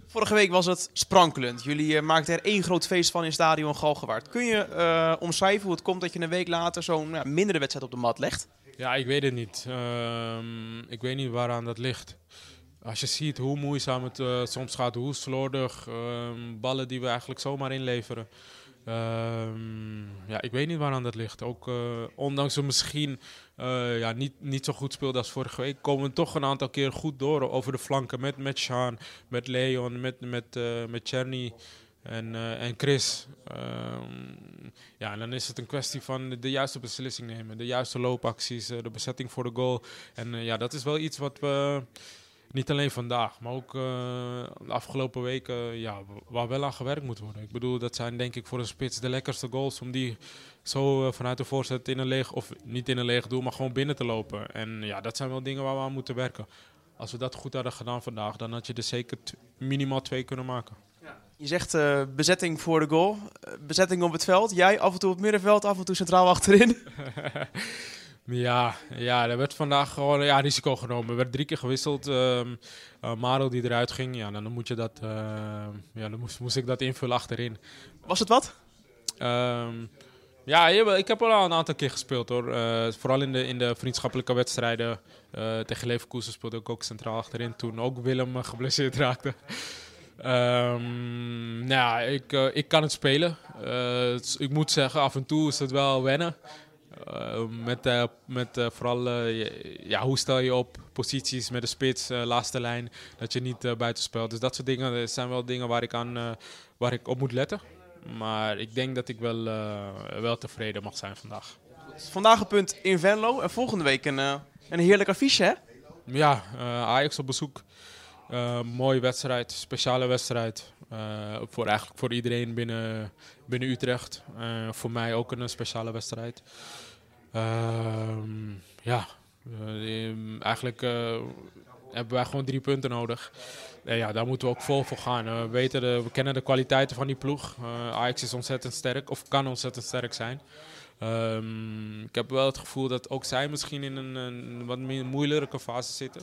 Vorige week was het sprankelend. Jullie eh, maakten er één groot feest van in stadion Galgenwaard. Kun je eh, omschrijven hoe het komt dat je een week later zo'n ja, mindere wedstrijd op de mat legt? Ja, ik weet het niet. Ehm, ik weet niet waaraan dat ligt. Als je ziet hoe moeizaam het soms gaat, hoe slordig, ehm, ballen die we eigenlijk zomaar inleveren. Ehm, ja, ik weet niet waaraan dat ligt. Ook eh, ondanks we misschien eh, ja, niet, niet zo goed speelden als vorige week, komen we toch een aantal keer goed door over de flanken. Met, met Sean, met Leon, met, met, eh met en, en Chris. Ehm, ja, en dan is het een kwestie van de, juiste beslissing nemen. De juiste loopacties, de bezetting voor de goal. En ja, dat is wel iets wat we niet alleen vandaag, maar ook eh, de afgelopen weken, ja, waar wel aan gewerkt moet worden. Ik bedoel, dat zijn denk ik voor een spits de lekkerste goals om die zo eh, vanuit de voorzet in een leeg, of niet in een leeg doel, maar gewoon binnen te lopen. En ja, dat zijn wel dingen waar we aan moeten werken. Als we dat goed hadden gedaan vandaag, dan had je er zeker minimaal twee kunnen maken. Je zegt eh, bezetting voor de goal, bezetting op het veld. Jij af en toe op het middenveld, af en toe centraal achterin. Ja, ja, er werd vandaag gewoon ja, risico genomen. Er werd drie keer gewisseld. ehm eh, Maro die eruit ging, ja, dan moet je dat, eh, ja, dan moest, moest ik dat invullen achterin. Was het wat? Ehm, ja, ik heb al een aantal keer gespeeld hoor. Eh, vooral in de, in de vriendschappelijke wedstrijden. Eh, tegen Leverkusen speelde ik ook centraal achterin. Toen ook Willem geblesseerd raakte. Ehm, nou ja, ik, ik kan het spelen. Ik moet zeggen, af en toe is het wel wennen. Eh, met eh, met eh, vooral, ja, hoe stel je op posities met de spits, laatste lijn, dat je niet buiten speelt. Dus dat soort dingen zijn wel dingen waar ik, aan, waar ik op moet letten. Maar ik denk dat ik wel, wel tevreden mag zijn vandaag. Vandaag een punt in Venlo en volgende week een, een heerlijk affiche, hè? Ja, Ajax op bezoek. Mooie wedstrijd, speciale wedstrijd. Voor eigenlijk voor iedereen binnen, binnen Utrecht. Voor mij ook een speciale wedstrijd. Ehm, ja, eh, ehm, eigenlijk eh, hebben wij gewoon drie punten nodig. Ja, daar moeten we ook vol voor gaan. Eh, we, weten de, we kennen de kwaliteiten van die ploeg. Ajax is ontzettend sterk, of kan ontzettend sterk zijn. Ehm, ik heb wel het gevoel dat ook zij misschien in een, een wat moeilijke fase zitten.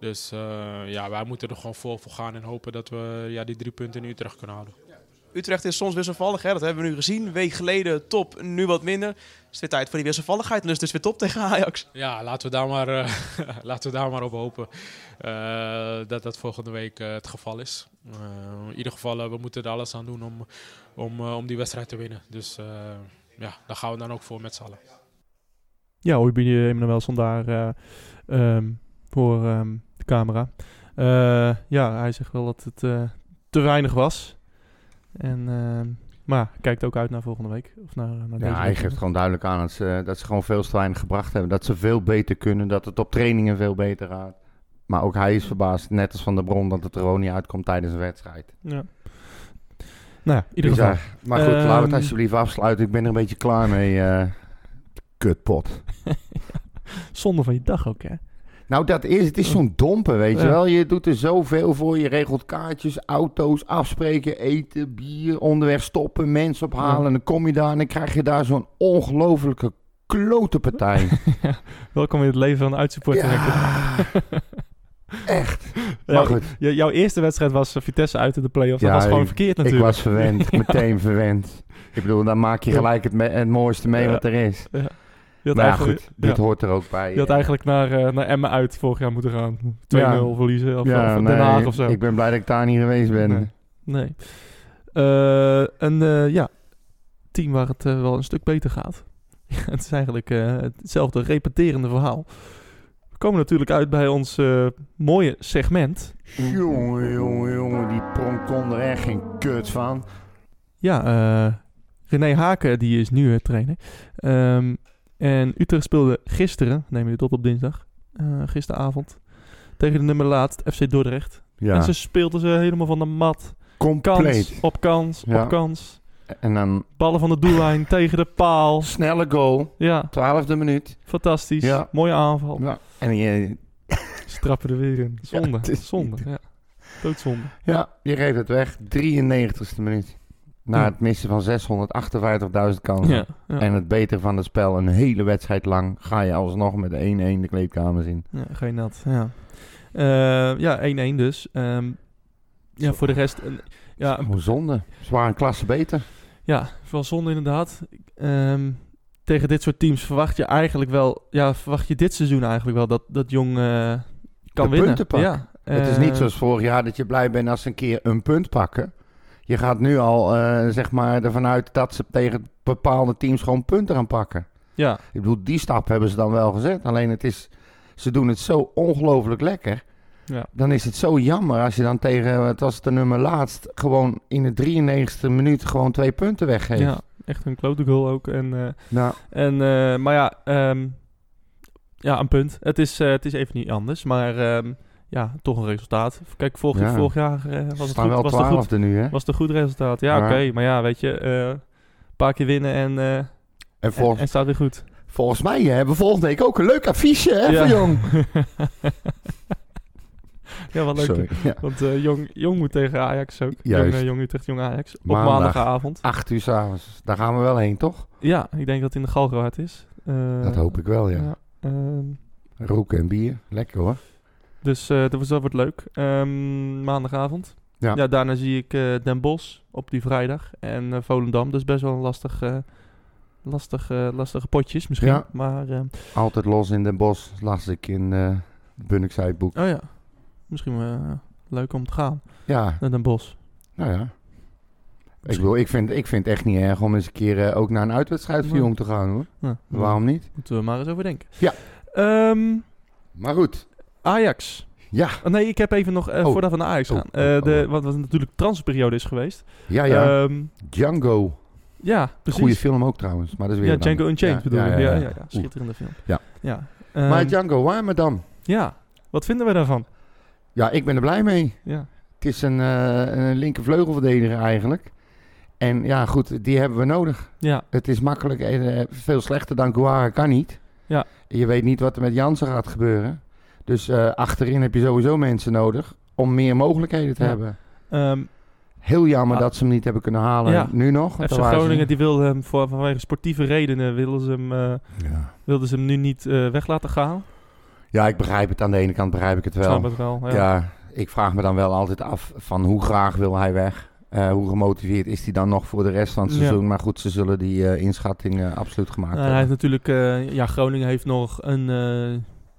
Dus ja, wij moeten er gewoon vol voor gaan en hopen dat we ja, die drie punten in Utrecht kunnen houden. Utrecht is soms wisselvallig, hè? dat hebben we nu gezien. Een week geleden top, nu wat minder. Het is weer tijd voor die wisselvalligheid en dus, dus weer top tegen Ajax. Ja, laten we daar maar, eh, laten we daar maar op hopen eh, dat dat volgende week eh, het geval is. Eh, in ieder geval, we moeten er alles aan doen om, om, om die wedstrijd te winnen. Dus eh, ja, daar gaan we dan ook voor met z'n allen. Ja, hoor je Emmanuelson daar eh, ehm, voor ehm, de camera. Eh, ja, hij zegt wel dat het eh, te weinig was. En, ehm, maar kijkt ook uit naar volgende week. Of naar, naar deze Ja, hij week. geeft gewoon duidelijk aan dat ze, dat ze gewoon veel te weinig gebracht hebben. Dat ze veel beter kunnen, dat het op trainingen veel beter gaat. Maar ook hij is verbaasd, net als Van der Bron, dat het er gewoon niet uitkomt tijdens een wedstrijd. Ja. Nou ja, in ieder geval. Maar goed, laten we het Ehm, alsjeblieft afsluiten. Ik ben er een beetje klaar mee. eh kutpot. Zonde van je dag ook, hè? Nou, dat is, het is zo'n domper, weet je Ja. wel. Je doet er zoveel voor. Je regelt kaartjes, auto's, afspreken, eten, bier, onderweg stoppen, mensen ophalen. Ja. En dan kom je daar en dan krijg je daar zo'n ongelofelijke klote partij. Welkom in het leven van een uitsupporter. ja, echt. Maar Ja, goed, jouw eerste wedstrijd was eh, Vitesse uit in de play-offs. Dat Ja, was gewoon ik- verkeerd ik natuurlijk. was verwend, meteen verwend. Ik bedoel, dan maak je Ja. gelijk het, me- het mooiste mee Ja. wat er is. Je had Maar ja, eigenlijk, goed, dit ja, hoort er ook bij. je had eigenlijk naar, eh, naar Emmen uit vorig jaar moeten gaan. 2-0 Ja. verliezen. Of, ja, of Den Haag of zo. Ik ben blij dat ik daar niet geweest ben. Nee. Nee. Eh, een eh, ja, team waar het eh, wel een stuk beter gaat. Het is eigenlijk eh, hetzelfde repeterende verhaal. We komen natuurlijk uit bij ons eh, mooie segment. Jongen, jongen, jongen, die pronk kon er echt geen kut van. Ja, eh, René Haken die is nu uh, trainer. Ehm, en Utrecht speelde gisteren, nemen we dit op op dinsdag, eh, gisteravond, tegen de nummer laatst FC Dordrecht. Ja, En ze speelden ze helemaal van de mat. compleet. Kans op kans Ja. op kans. En dan Ballen van de doellijn tegen de paal. snelle goal, Ja, twaalfde minuut. fantastisch. Ja. Mooie aanval. Ja. En je, Ze trappen er weer in. Zonde. Ja, zonde. Ja. Doodzonde. ja, je geeft het weg. 93ste minuut. Na het missen van 658.000 kansen. Ja, ja. En het beter van het spel een hele wedstrijd lang ga je alsnog met 1-1 de kleedkamers in. ja geen nat. Ja, Eh, ja 1-1 dus. Ehm, ja, voor de rest... een- ja, Hoe zonde. Ze waren een klasse beter. Ja, wel zonde inderdaad. Ehm, tegen dit soort teams verwacht je eigenlijk wel... Ja, verwacht je dit seizoen eigenlijk wel dat, dat Jong eh, kan De winnen. punten pakken. Ja, het is eh, niet zoals vorig jaar dat je blij bent als ze een keer een punt pakken. Je gaat nu al eh, zeg maar ervan uit dat ze tegen bepaalde teams gewoon punten gaan pakken. Ja, Ik bedoel, die stap hebben ze dan wel gezet. Alleen het is, ze doen het zo ongelooflijk lekker. Ja. Dan is het zo jammer als je dan tegen, wat was het de nummer laatst, gewoon in de 93e minuut gewoon twee punten weggeeft. ja, echt een klote goal ook. En, Nou, en, eh, maar ja, ehm, ja, een punt. Het is, het is even niet anders, maar ehm, ja, toch een resultaat. Kijk, vorig, Ja. vorig jaar eh, was het staan goed. wel Was het goed, nu, hè? was het een goed resultaat. Ja, Ja. oké, maar ja, weet je, eh, een paar keer winnen en, eh, En, en, volgens, en staat weer goed. volgens mij hebben we volgende week ook een leuk affiche, hè, Ja. van Jong? Ja, wat leuk. Sorry. Ja. Want jong, jong moet tegen Ajax ook. Juist. Jong, jong Utrecht, Jong Ajax. Op Maandag. maandagavond. Acht uur s'avonds. Daar gaan we wel heen, toch? Ja, ik denk dat het in de Galgenwaard is. Dat hoop ik wel, ja. ehm, Roken en bier. Lekker hoor. Dus eh, dat, was, dat wordt leuk. Ehm, maandagavond. Ja. daarna zie ik eh, Den Bosch op die vrijdag. En eh, Volendam. Dus best wel een lastig, lastig, lastige potjes misschien. Ja. Maar, Altijd los in Den Bosch. Las ik in Bunnik boek. oh ja. Misschien wel leuk om te gaan Ja, naar Den Bosch. nou ja. Ik, bedoel, ik, vind, ik vind het echt niet erg om eens een keer ook naar een uitwedstrijd voor. Jong te gaan hoor. Ja, Waarom niet? Moeten we maar eens over denken. Ja. Ehm, Maar goed. Ajax. Ja, Oh, nee, ik heb even nog, eh, Oh. voordat we naar Ajax Oh, gaan. eh, de, wat, wat natuurlijk transferperiode is geweest. ja, ja. Ehm, Django. ja, precies. Goede film ook trouwens. Maar dat is weer Ja, Django. Unchained bedoel ik. Ja, ja, ja, schitterende film. Ja. Ja. Maar Ehm, Django, waar maar dan? ja, wat vinden we daarvan? Ja, ik ben er blij mee. Ja, Het is een, eh een linkervleugelverdediger eigenlijk. En ja, goed, die hebben we nodig. ja, Het is makkelijk, veel slechter dan Guara kan niet. Ja. Je weet niet wat er met Jansen gaat gebeuren. Dus eh, achterin heb je sowieso mensen nodig om meer mogelijkheden te Ja. hebben. Ehm, Heel jammer Ah. dat ze hem niet hebben kunnen halen Ja. nu nog. FC ze- Groningen die wilde hem voor, vanwege sportieve redenen wilden ze hem, eh, Ja. wilden ze hem nu niet eh, weg laten gaan. ja, ik begrijp het. Aan de ene kant begrijp ik het Ik wel. snap het wel. Ja. Ik vraag me dan wel altijd af van hoe graag wil hij weg? Hoe gemotiveerd is hij dan nog voor de rest van het Ja. seizoen? Maar goed, ze zullen die eh, inschatting absoluut gemaakt Nou, hij heeft hebben. natuurlijk, ja, Groningen heeft nog een,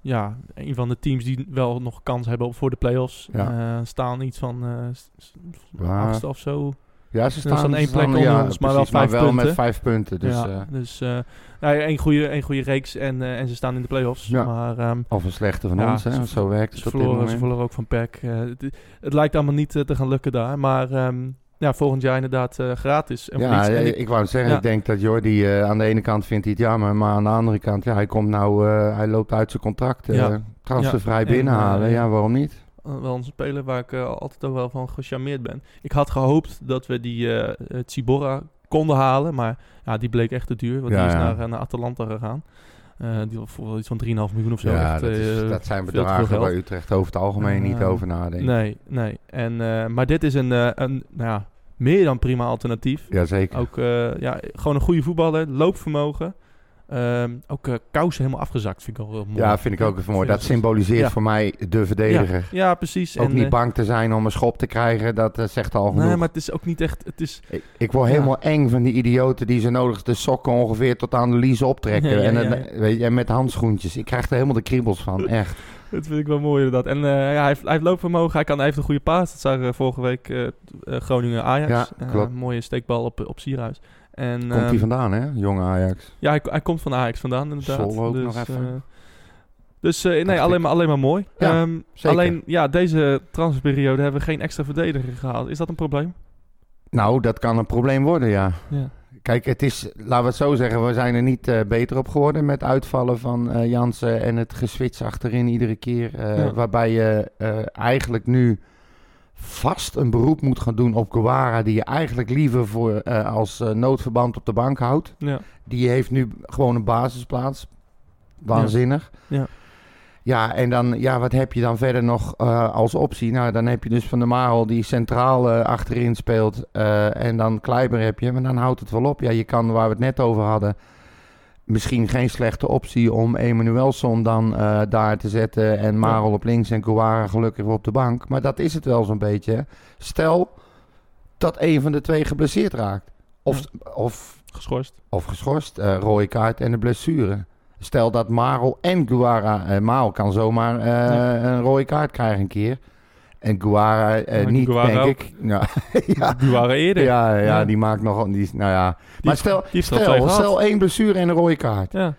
ja, een van de teams die wel nog kans hebben op voor de play-offs. Ja. Eh, staan iets van eh, s- Ja. achtste of zo. Ja, ze staan staan, één plek onder ons, maar wel punten. met vijf punten. Dus, ja, eh, dus eh nou, één, goede, één goede reeks en, eh, en ze staan in de play-offs. Ja. Maar ehm, of een slechte van Ja, ons, hè? ze- Zo werkt het ze, verloren, ook van PEC. Eh, het, het lijkt allemaal niet eh, te gaan lukken daar. Maar ehm, ja, volgend jaar inderdaad eh, gratis. En Ja. En eh, ik- ik, wou zeggen, ja. ik denk dat Jordi eh, aan de ene kant vindt hij het jammer, maar aan de andere kant, ja, hij komt nou, hij loopt uit zijn contract, Ja. transfervrij Ja, en, binnenhalen. ja, waarom niet? wel een speler waar ik altijd ook wel van gecharmeerd ben. Ik had gehoopt dat we die Tsibora konden halen, maar ja, die bleek echt te duur. Want die is naar, naar Atalanta gegaan. Eh, die voor iets van 3,5 miljoen of zo. ja, Echt, dat, is- eh, dat zijn bedragen waar Utrecht over het algemeen niet Eh, over nadenkt. Nee, nee. En, maar dit is een, een nou ja, meer dan prima alternatief. Jazeker. Ook ja, gewoon een goede voetballer, loopvermogen. Ehm, ook eh, kousen helemaal afgezakt vind ik al heel mooi. Ja, vind ik ook even mooi. Dat symboliseert Ja. voor mij de verdediger. Ja, precies. Ook En, niet eh, bang te zijn om een schop te krijgen, dat eh, zegt al genoeg. Nee, maar het is ook niet echt... Het is, ik, ik word Ja. helemaal eng van die idioten die ze nodig de sokken ongeveer tot aan de lies optrekken. En. Weet je, en met handschoentjes. Ik krijg er helemaal de kriebels van, echt. dat vind ik wel mooi inderdaad. En ja, hij, heeft, hij heeft loopvermogen. Hij kan hij heeft een goede paas. Dat zagen we vorige week Groningen-Ajax. Mooie steekbal op, op Sierhuis. En, Komt ehm, hij vandaan, hè? Jonge Ajax. Ja, hij, hij komt van Ajax vandaan inderdaad. Zwolle ook dus, nog even. eh, dus eh, nee, alleen maar, alleen maar mooi. Ja, Ehm, alleen, ja, deze transferperiode hebben we geen extra verdediger gehaald. Is dat een probleem? Nou, dat kan een probleem worden, ja. Ja. Kijk, het is, laten we het zo zeggen, we zijn er niet eh, beter op geworden met uitvallen van eh Jansen en het geswitch achterin iedere keer. Ja. Waarbij je eigenlijk nu vast een beroep moet gaan doen op Guevara, die je eigenlijk liever voor, eh, als eh, noodverband op de bank houdt. Ja. Die heeft nu gewoon een basisplaats. Waanzinnig. Ja. Ja, en dan, ja, wat heb je dan verder nog eh, als optie? Nou, dan heb je dus Van der Marel die centraal achterin speelt. en dan Kleiber heb je, maar dan houdt het wel op. Ja, je kan, waar we het net over hadden, misschien geen slechte optie om Emanuelson dan eh, daar te zetten. En Marel op links en Kouara gelukkig op de bank. Maar dat is het wel zo'n beetje. Stel dat een van de twee geblesseerd raakt. Of, of Geschorst. of geschorst, eh rode kaart en een blessure. Stel dat Marel en Guara, eh Marel kan zomaar Ja. een rode kaart krijgen een keer. En Guara eh, Maar niet, Guara denk ook. ik. Ja, ja, waren eerder. ja, ja, Ja. die maakt nog, die, nou ja. Die maar stel, die stel, stel één blessure en een rode kaart. Ja,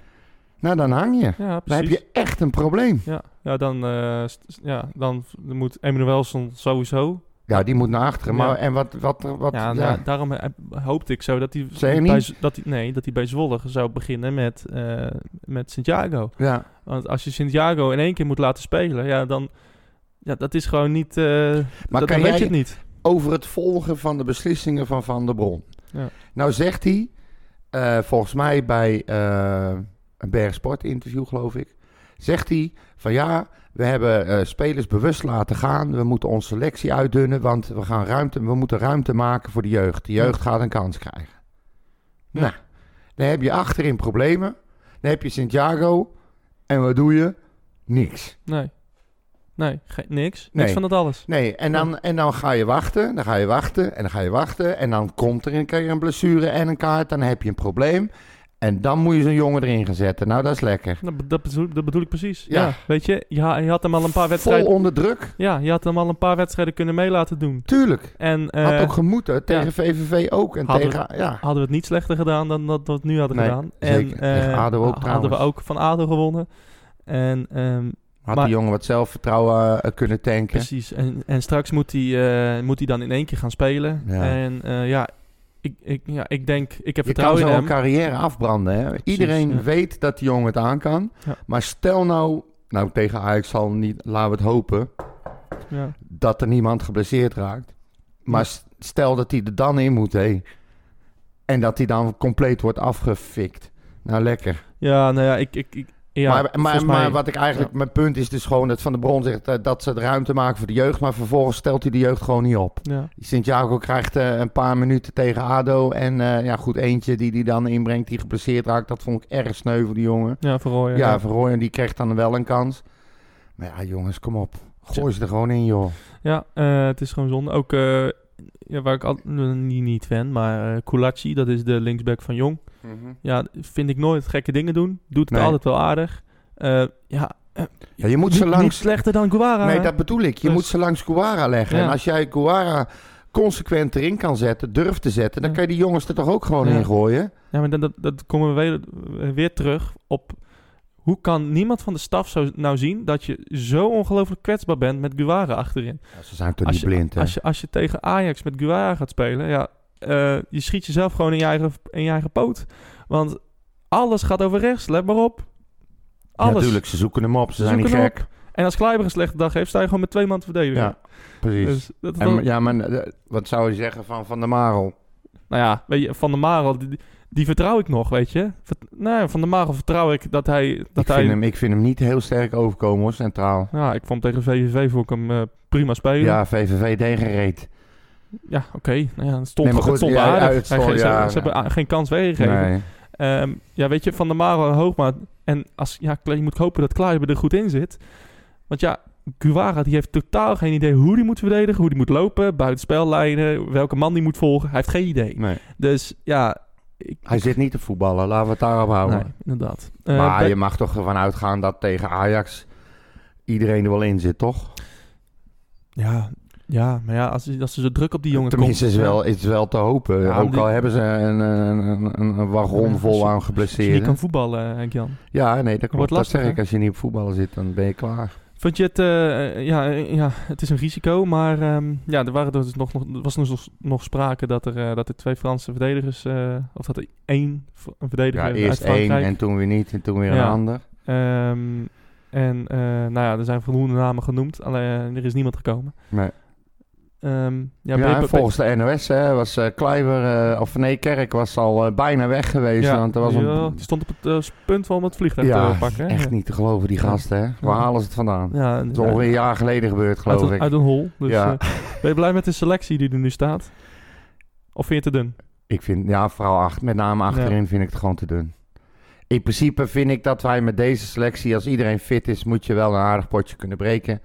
Nou, dan hang je. ja Dan heb je echt een probleem. Ja, ja, dan, eh, ja, dan moet Emanuelson sowieso. Ja, die moet naar achteren. Maar, en wat, wat, wat, ja, ja, da- daarom eh, hoopte ik zo dat hij, bij, dat hij, nee, dat hij bij Zwolle zou beginnen met, eh, met Santiago. ja. Want als je Santiago in één keer moet laten spelen, ja, dan... Ja, dat is gewoon niet... eh Maar dat, kan weet je het niet. over het volgen van de beslissingen van Van der Bron. Ja. Nou zegt hij, eh, volgens mij bij eh, een Bergsport interview geloof ik, zegt hij van ja, we hebben spelers bewust laten gaan. We moeten onze selectie uitdunnen, want we, gaan ruimte, we moeten ruimte maken voor de jeugd. De jeugd gaat een kans krijgen. Ja. Nou, dan heb je achterin problemen. Dan heb je Santiago. En wat doe je? Niks. Nee. Nee, niks. Nee. Niks van dat alles. Nee, en dan, en dan ga je wachten, dan ga je wachten en dan ga je wachten. En dan komt er een keer een blessure en een kaart, dan heb je een probleem. En dan moet je zo'n jongen erin gaan zetten. Nou, dat is lekker. Dat, be- dat, bedoel, dat bedoel ik precies. Ja. Ja. weet je, ja, je had hem al een paar Vol wedstrijden... onder druk. Ja, je had hem al een paar wedstrijden kunnen mee laten doen. Tuurlijk. En eh, Had ook gemoeten tegen ja. VVV ook. En Hadden tegen, ja. hadden we het niet slechter gedaan dan dat we het nu hadden Nee, gedaan. zeker. En Tegen eh, ADO ook hadden we ook van ADO gewonnen. En ehm, Had Maar- die jongen wat zelfvertrouwen eh, kunnen tanken. precies. En, en straks moet hij, eh, moet hij dan in één keer gaan spelen. Ja. En eh, ja, ik, ik, ja, ik denk, ik heb Je kan vertrouwen in zo'n hem. carrière afbranden. Hè? Iedereen ja. weet dat die jongen het aan kan. Ja. Maar stel nou, nou tegen Ajax zal niet, laten we het hopen, Ja. dat er niemand geblesseerd raakt. Maar stel dat hij er dan in moet, hé. En dat hij dan compleet wordt afgefikt. Nou, lekker. ja, nou ja, ik... ik, ik ja, maar, maar, wat ik eigenlijk, mijn punt is dus gewoon dat Van der Bron zegt eh, dat ze de ruimte maken voor de jeugd. Maar vervolgens stelt hij de jeugd gewoon niet op. Ja, Santiago krijgt eh, een paar minuten tegen ADO. En eh, ja, goed, eentje die hij dan inbrengt die geblesseerd raakt. Dat vond ik erg sneu voor die jongen. ja, Roy, Ja, ja. Van Rooyen die kreeg dan wel een kans. Maar ja, jongens, kom op. Gooi ze er gewoon in, joh. Ja, het is gewoon zonde. Ook ja, waar ik al, niet, niet fan, maar Kulachi, dat is de linksback van Jong. Ja, vind ik nooit gekke dingen doen. Doet het Nee. altijd wel aardig. Eh, ja, Ja, je moet niet, ze niet langs... slechter dan Guara. Nee, dat bedoel ik. Je Dus- moet ze langs Guara leggen. Ja. En als jij Guara consequent erin kan zetten, durft te zetten... dan Ja. kan je die jongens er toch ook gewoon Ja. in gooien? Ja, maar dat, dat, dat komen we weer, weer terug op... Hoe kan niemand van de staf zo nou zien dat je zo ongelooflijk kwetsbaar bent met Guara achterin? Ja, ze zijn toch Als niet je, blind, hè? als, je, als je tegen Ajax met Guara gaat spelen, ja, eh, je schiet jezelf gewoon in je, eigen, in je eigen poot. Want alles gaat over rechts, let maar op. Ja, Alles. natuurlijk. Ze zoeken hem op. Ze, zijn niet gek. En als Kleiber een slechte dag heeft, sta je gewoon met twee man te verdedigen. Ja, precies. Dus dat, En, dat- ja, maar eh, wat zou je zeggen van Van der Marel? nou ja, weet je, Van der Marel, die, die vertrouw ik nog, weet je. Nou, van der Marel vertrouw ik dat hij... Dat Ik hij vind, hem, ik vind hem niet heel sterk overkomen, hoor, centraal. Ja, ik vond tegen VVV vond ik hem eh, prima spelen. Ja, VVV degenreed. oké. Nou ja, het stond, Nee, maar goed, het stond ja, ja, het Hij- ze, ja, ze hebben ja. geen kans weggegeven. Nee. Ehm, ja, weet je, Van der Marel en Hoogma. En als, ja, je moet hopen dat Kleiber er goed in zit. Want ja, Guevara die heeft totaal geen idee hoe die moet verdedigen, hoe die moet lopen, buitenspellijnen, welke man die moet volgen. Hij heeft geen idee. nee. Dus ja, ik, Hij zit niet te voetballen, laten we het daarop houden. nee, inderdaad. Eh, maar je mag toch ervan uitgaan dat tegen Ajax iedereen er wel in zit, toch? ja, ja, maar ja, als, als er zo druk op die jongen Tenminste, komt... is wel, is wel te hopen. Ja, Ook die- al hebben ze een, een, een, een wagon Ja, vol als je- aan Als je niet kan voetballen, Henk-Jan. Ja, nee, dat klopt. wordt Dat zeg ik. Als je niet op voetballen zit, dan ben je klaar. Vond je het, eh, ja, eh, ja, het is een risico, maar ehm, ja, er waren dus nog, nog, was nog, nog sprake dat er, eh, dat er twee Franse verdedigers, eh, of dat er één verdediger Ja, eerst één en toen weer niet en toen weer een ander. Ehm, en eh, nou ja, er zijn voldoende namen genoemd, alleen er is niemand gekomen. Nee. Ehm, ja, Ja, en volgens de NOS hè, was eh Kleiber, eh, of nee, Kerk was al eh, bijna weg geweest. ja, want er was een, ja, die stond op het punt van om het vliegtuig ja, te pakken. hè? echt niet te geloven, die Ja. gasten. Hè? Waar Ja. halen ze het vandaan? Ja, Dat is ongeveer een jaar geleden gebeurd, geloof uit, een- ik. uit een hol. Dus, Ja. ben je blij met de selectie die er nu staat? Of vind je het te dun? Ik vind, ja, vooral achter, met name achterin vind ik het gewoon te dun. In principe vind ik dat wij met deze selectie, als iedereen fit is, moet je wel een aardig potje kunnen breken.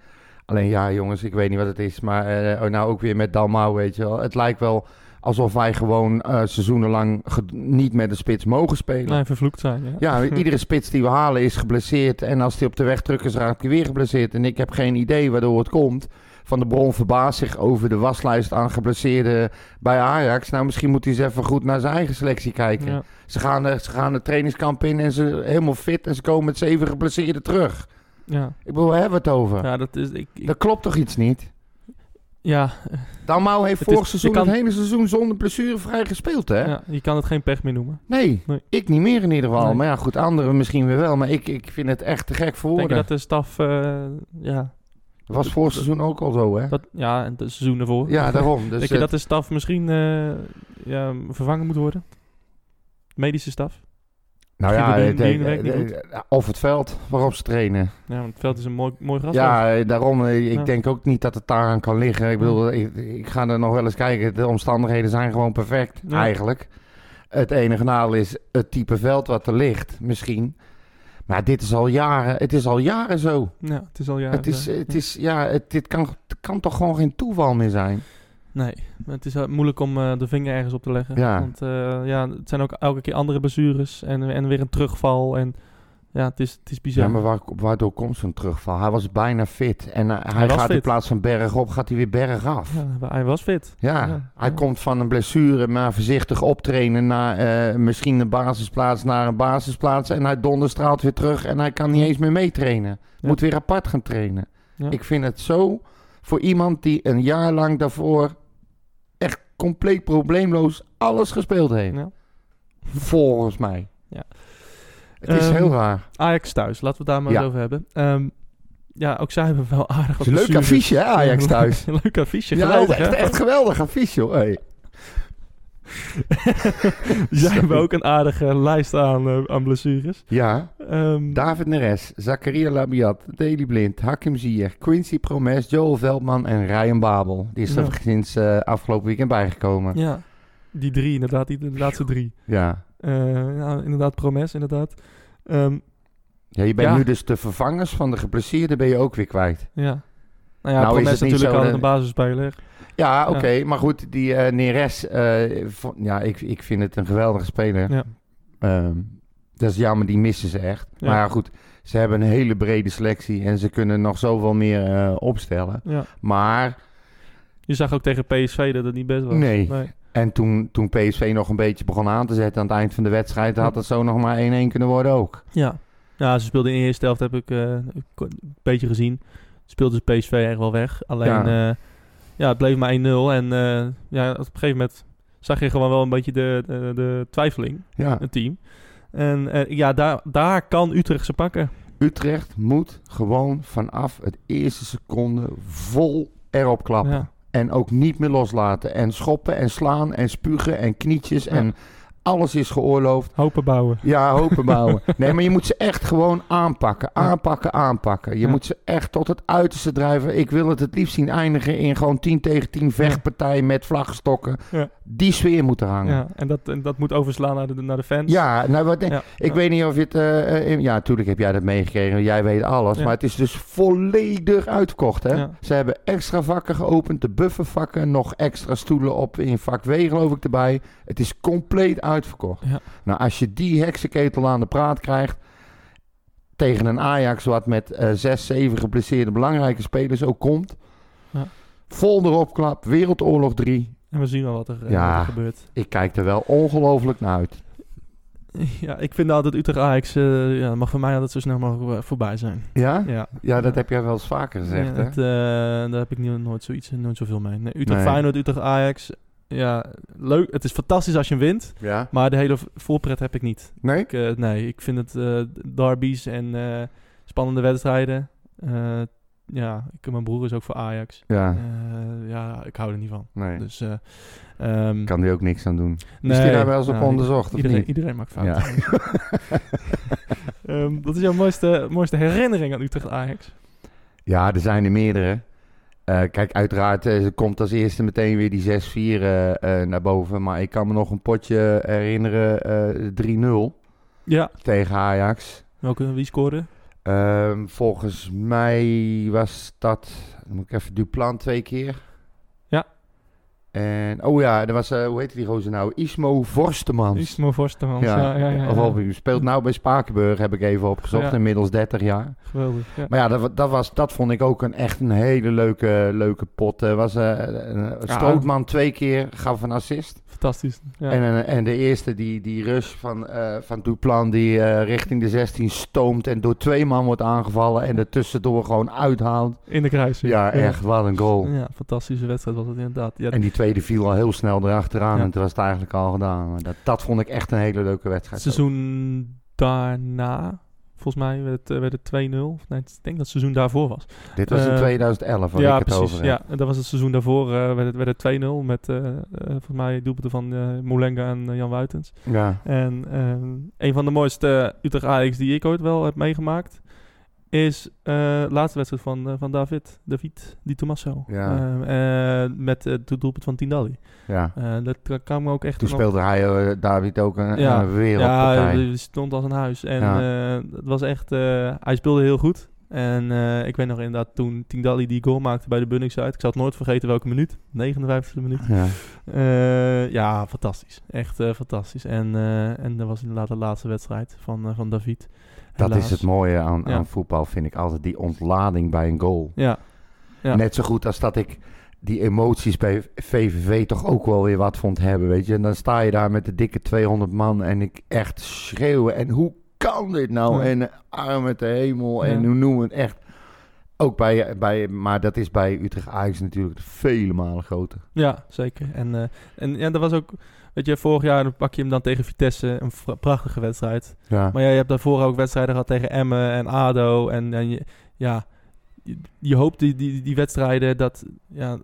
Alleen ja, jongens, ik weet niet wat het is, maar eh, oh, nou ook weer met Dalmau, weet je wel. Het lijkt wel alsof wij gewoon eh, seizoenenlang niet met de spits mogen spelen. Nee, vervloekt zijn. Ja. Ja, iedere spits die we halen is geblesseerd. En als die op de weg terug is, raakt hij weer geblesseerd. En ik heb geen idee waardoor het komt. Van de Bron verbaast zich over de waslijst aan geblesseerden bij Ajax. Nou, misschien moet hij eens even goed naar zijn eigen selectie kijken. Ja. Ze, gaan de, ze gaan de trainingskamp in en ze helemaal fit. En ze komen met zeven geblesseerden terug. Ja. Ik bedoel, waar hebben we het over? ja, dat is... Ik, ik- Dat klopt toch iets niet? ja, Dalmau heeft Het vorig seizoen kan- het hele seizoen zonder blessurevrij gespeeld, hè? ja, je kan het geen pech meer noemen. Nee, Nee. ik niet meer in ieder geval. Nee. Maar ja, goed, anderen misschien weer wel. Maar ik, ik vind het echt te gek voor Denk je woorden. dat de staf... eh, ja, Dat was vorig seizoen ook al zo, hè? dat, ja, en de seizoen ervoor. Ja, daarom. Dus Denk je het- dat de staf misschien eh, ja, vervangen moet worden? Medische staf? Nou ja, de week niet eh, of het veld waarop ze trainen. Ja, want het veld is een mooi, mooi gras. Ja, eh, daarom. eh, Ik Ja. denk ook niet dat het daaraan kan liggen. Ik bedoel, ik, ik ga er nog wel eens kijken. De omstandigheden zijn gewoon perfect, Ja. eigenlijk. Het enige nadeel is het type veld wat er ligt, misschien. Maar dit is al jaren, het is al jaren zo. Ja, het is al jaren. het is, het is, ja, het, dit kan, het kan toch gewoon geen toeval meer zijn? Nee, maar het is moeilijk om eh, de vinger ergens op te leggen. Ja. Want eh, ja, het zijn ook elke keer andere blessures en, en weer een terugval. En ja, het is, het is bizar. Ja, maar waar, waardoor komt zo'n terugval? Hij was bijna fit. En eh, hij, gaat in plaats van berg op, gaat hij weer berg af. Ja, hij was fit. Ja, hij ja. komt van een blessure, maar voorzichtig optrainen naar misschien een basisplaats naar een basisplaats. En hij donderstraalt weer terug en hij kan niet eens meer meetrainen. Moet weer apart gaan trainen. Ik vind het zo voor iemand die een jaar lang daarvoor compleet probleemloos alles gespeeld heeft. Ja. Volgens mij. Ja. Het is Ehm, heel raar. Ajax thuis, laten we het daar maar Ja. eens over hebben. Ehm, ja, ook zij hebben wel aardig wat leuk affiche, hè, Ajax thuis. leuk affiche, Ja, geweldig echt, echt geweldig affiche, hoor. Hey. Zij hebben ook een aardige lijst aan, eh, aan blessures. Ja, Ehm, David Neres, Zakaria Labiat, Deli Blind, Hakim Ziyech, Quincy Promes, Joel Veldman en Ryan Babel. Die is er Ja. sinds eh, afgelopen weekend bijgekomen. Ja. ja, die drie inderdaad, die, de laatste drie. Ja, Eh, ja, inderdaad, Promes, inderdaad. Ehm, je bent Ja. nu dus de vervangers van de geblesseerden ben je ook weer kwijt. ja. Nou ja, Nou, is Promes het niet natuurlijk dat- een basisspeler. Ja, oké. Maar goed, die eh, Neres, eh, ja, ik, ik vind het een geweldige speler. Ja. Ehm, dat is jammer, die missen ze echt. Maar goed, ze hebben een hele brede selectie en ze kunnen nog zoveel meer eh, opstellen. Ja. Maar Je zag ook tegen PSV dat het niet best was. Nee. En toen, toen PSV nog een beetje begon aan te zetten aan het eind van de wedstrijd, had het zo nog maar 1-1 kunnen worden ook. Ja. ja, ze speelden in de eerste helft, heb ik een beetje gezien. Speelde ze PSV echt wel weg. Alleen, Ja. Ja het bleef maar 1-0. En eh, ja, op een gegeven moment zag je gewoon wel een beetje de, de, de twijfeling, Ja. het team. En eh, ja, daar, daar kan Utrecht ze pakken. Utrecht moet gewoon vanaf het eerste seconde vol erop klappen. Ja. En ook niet meer loslaten. En schoppen en slaan en spugen en knietjes. Ja. En alles is geoorloofd. Hopen bouwen. Ja, hopen bouwen. Nee, maar je moet ze echt gewoon aanpakken. Aanpakken, aanpakken. Je Ja. moet ze echt tot het uiterste drijven. Ik wil het het liefst zien eindigen in gewoon 10 tegen 10 vechtpartij met vlaggenstokken. Ja. Die sfeer moet er hangen. Ja, en dat, en dat moet overslaan naar de, naar de fans. Ja, nou wat, ik weet niet of je het... eh, eh, ja, natuurlijk heb jij dat meegekregen. Jij weet alles. Maar het is dus volledig uitverkocht. Hè? Ja. Ze hebben extra vakken geopend. De buffervakken. Nog extra stoelen op in vak W geloof ik erbij. Het is compleet uitverkocht. Ja. Nou, als je die heksenketel aan de praat krijgt... tegen een Ajax wat met eh, zes, zeven geblesseerde belangrijke spelers ook komt... Ja. Vol erop klap. Wereldoorlog 3. En we zien wel wat er, eh, Ja. wat er gebeurt. Ik kijk er wel ongelooflijk naar uit. Ja, ik vind altijd Utrecht Ajax eh, ja, mag voor mij altijd zo snel mogelijk voorbij zijn. Ja? Ja, Ja, dat heb jij wel eens vaker gezegd, Ja, hè? het, daar heb ik nu nooit zoiets, nooit zoveel mee. Nee, Utrecht Nee. Feyenoord, Utrecht Ajax. Ja, leuk. Het is fantastisch als je hem wint. Ja? Maar de hele voorpret heb ik niet. Nee? Ik, eh, nee, ik vind het eh derbies en eh, spannende wedstrijden. Ja, ik, mijn broer is ook voor Ajax. Ja, ja, ik hou er niet van. nee. Dus, ehm, Kan die ook niks aan doen. nee, is die daar wel eens op nou, onderzocht, of Iedereen, niet? iedereen maakt fouten. Ja. Ehm, dat is jouw mooiste, mooiste herinnering aan Utrecht Ajax. ja, er zijn er meerdere. Eh, kijk, uiteraard eh, komt als eerste meteen weer die 6-4 eh, eh, naar boven. Maar ik kan me nog een potje herinneren, eh 3-0 Ja. tegen Ajax. Welke, wie scoorde? Ehm, volgens mij was dat, moet ik even Duplan twee keer. En, oh ja, er was, eh, hoe heet die gozer nou? Ismo Vorstemans. Ismo Vorstermans. Ja, Ja, ja, ja, ja, Of u speelt nou bij Spakenburg, heb ik even opgezocht, inmiddels 30 jaar. Geweldig. Ja. Maar ja, dat, dat, was, dat vond ik ook een, echt een hele leuke, leuke pot. Er was een Strootman twee keer, gaf een assist. Fantastisch. Ja. En, eh, en de eerste, die, die rush van, van Duplan, die richting de 16 stoomt en door twee man wordt aangevallen en er tussendoor gewoon uithaalt. In de kruising. Ja, echt, wat een goal. Ja, fantastische wedstrijd was het inderdaad. Ja, En die tweede viel al heel snel erachteraan Ja. en toen was het eigenlijk al gedaan. Maar dat, dat vond ik echt een hele leuke wedstrijd. het seizoen daarna, Volgens mij werd, het, eh, werd het 2-0. Nee, ik denk dat het seizoen daarvoor was. Dit was in Eh, 2011, waar ja, ik het precies. over heb. Ja, en dat was het seizoen daarvoor. eh werd het, werd het 2-0 met eh, eh, volgens mij doelpunten van eh Moulenga en eh, Jan Wuitens. Ja. En een van de mooiste Utrecht Ajax die ik ooit wel heb meegemaakt... is eh, de laatste wedstrijd van, eh, van David, David Di Tommaso. Ja. Ehm, eh, met het doelpunt van Tindalli. ja. Eh, dat me ook echt... Toen nog- speelde hij, eh, David, ook een, Ja. een wereldpartij. Ja, hij stond als een huis. En Ja. eh, het was echt... eh, hij speelde heel goed. En eh, ik weet nog inderdaad toen Tindalli die goal maakte bij de Bunningside. Ik zal het nooit vergeten welke minuut. 59e minuut. Ja. Eh, ja, fantastisch. Echt eh, fantastisch. En, eh, en dat was inderdaad de laatste wedstrijd van, eh, van David. Dat is het mooie aan, Ja. aan voetbal, vind ik altijd. Die ontlading bij een goal. Ja. Ja. Net zo goed als dat ik die emoties bij VVV toch ook wel weer wat vond hebben, weet je. En dan sta je daar met de dikke 200 man en ik echt schreeuwen. En hoe kan dit nou? Ja. En eh, armen te hemel en hoe noemen het echt. Ook bij, bij, maar dat is bij Utrecht Ajax natuurlijk vele malen groter. Ja, zeker. En, eh, en ja, dat was ook... Weet je, vorig jaar dan pak je hem dan tegen Vitesse. Een prachtige wedstrijd. Ja, Maar ja, je hebt daarvoor ook wedstrijden gehad tegen Emmen en ADO. En, en je, ja, je, je hoopt die, die, die wedstrijden, dat, ja,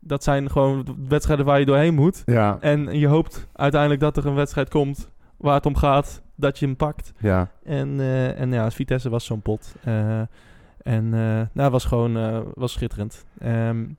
dat zijn gewoon wedstrijden waar je doorheen moet. ja, En je hoopt uiteindelijk dat er een wedstrijd komt waar het om gaat, dat je hem pakt. ja. En, eh, en ja, Vitesse was zo'n pot. Eh, en eh nou, was gewoon was schitterend. Um,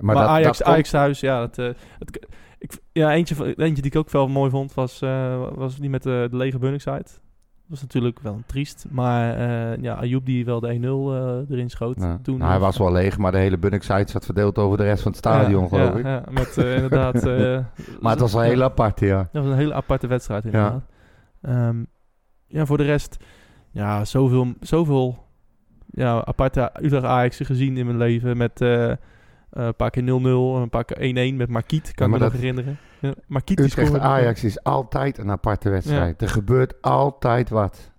maar, maar, Ajax, dat Ajax thuis, ja, het, uh, het, ik, ja eentje, eentje die ik ook wel mooi vond, was, uh, was die met de, de lege Bunningside. Dat was natuurlijk wel een triest. Maar uh, ja, Ayoub die wel de 1-0 uh, erin schoot. Ja. Toen nou, hij was wel leeg, maar de hele Bunningside zat verdeeld over de rest van het stadion, ja, geloof ja, ik. Ja, met inderdaad... maar het was een hele aparte, ja. Dat was een hele aparte wedstrijd, inderdaad. Ja, um, ja voor de rest... Ja, zoveel, zoveel ja, aparte Utrecht Ajax gezien in mijn leven. Met uh, uh, een paar keer 0-0, een paar keer 1-1 met Marquiet, kan ja, ik me nog herinneren. Ja, Utrecht Ajax is altijd een aparte wedstrijd. Ja. Er gebeurt altijd wat.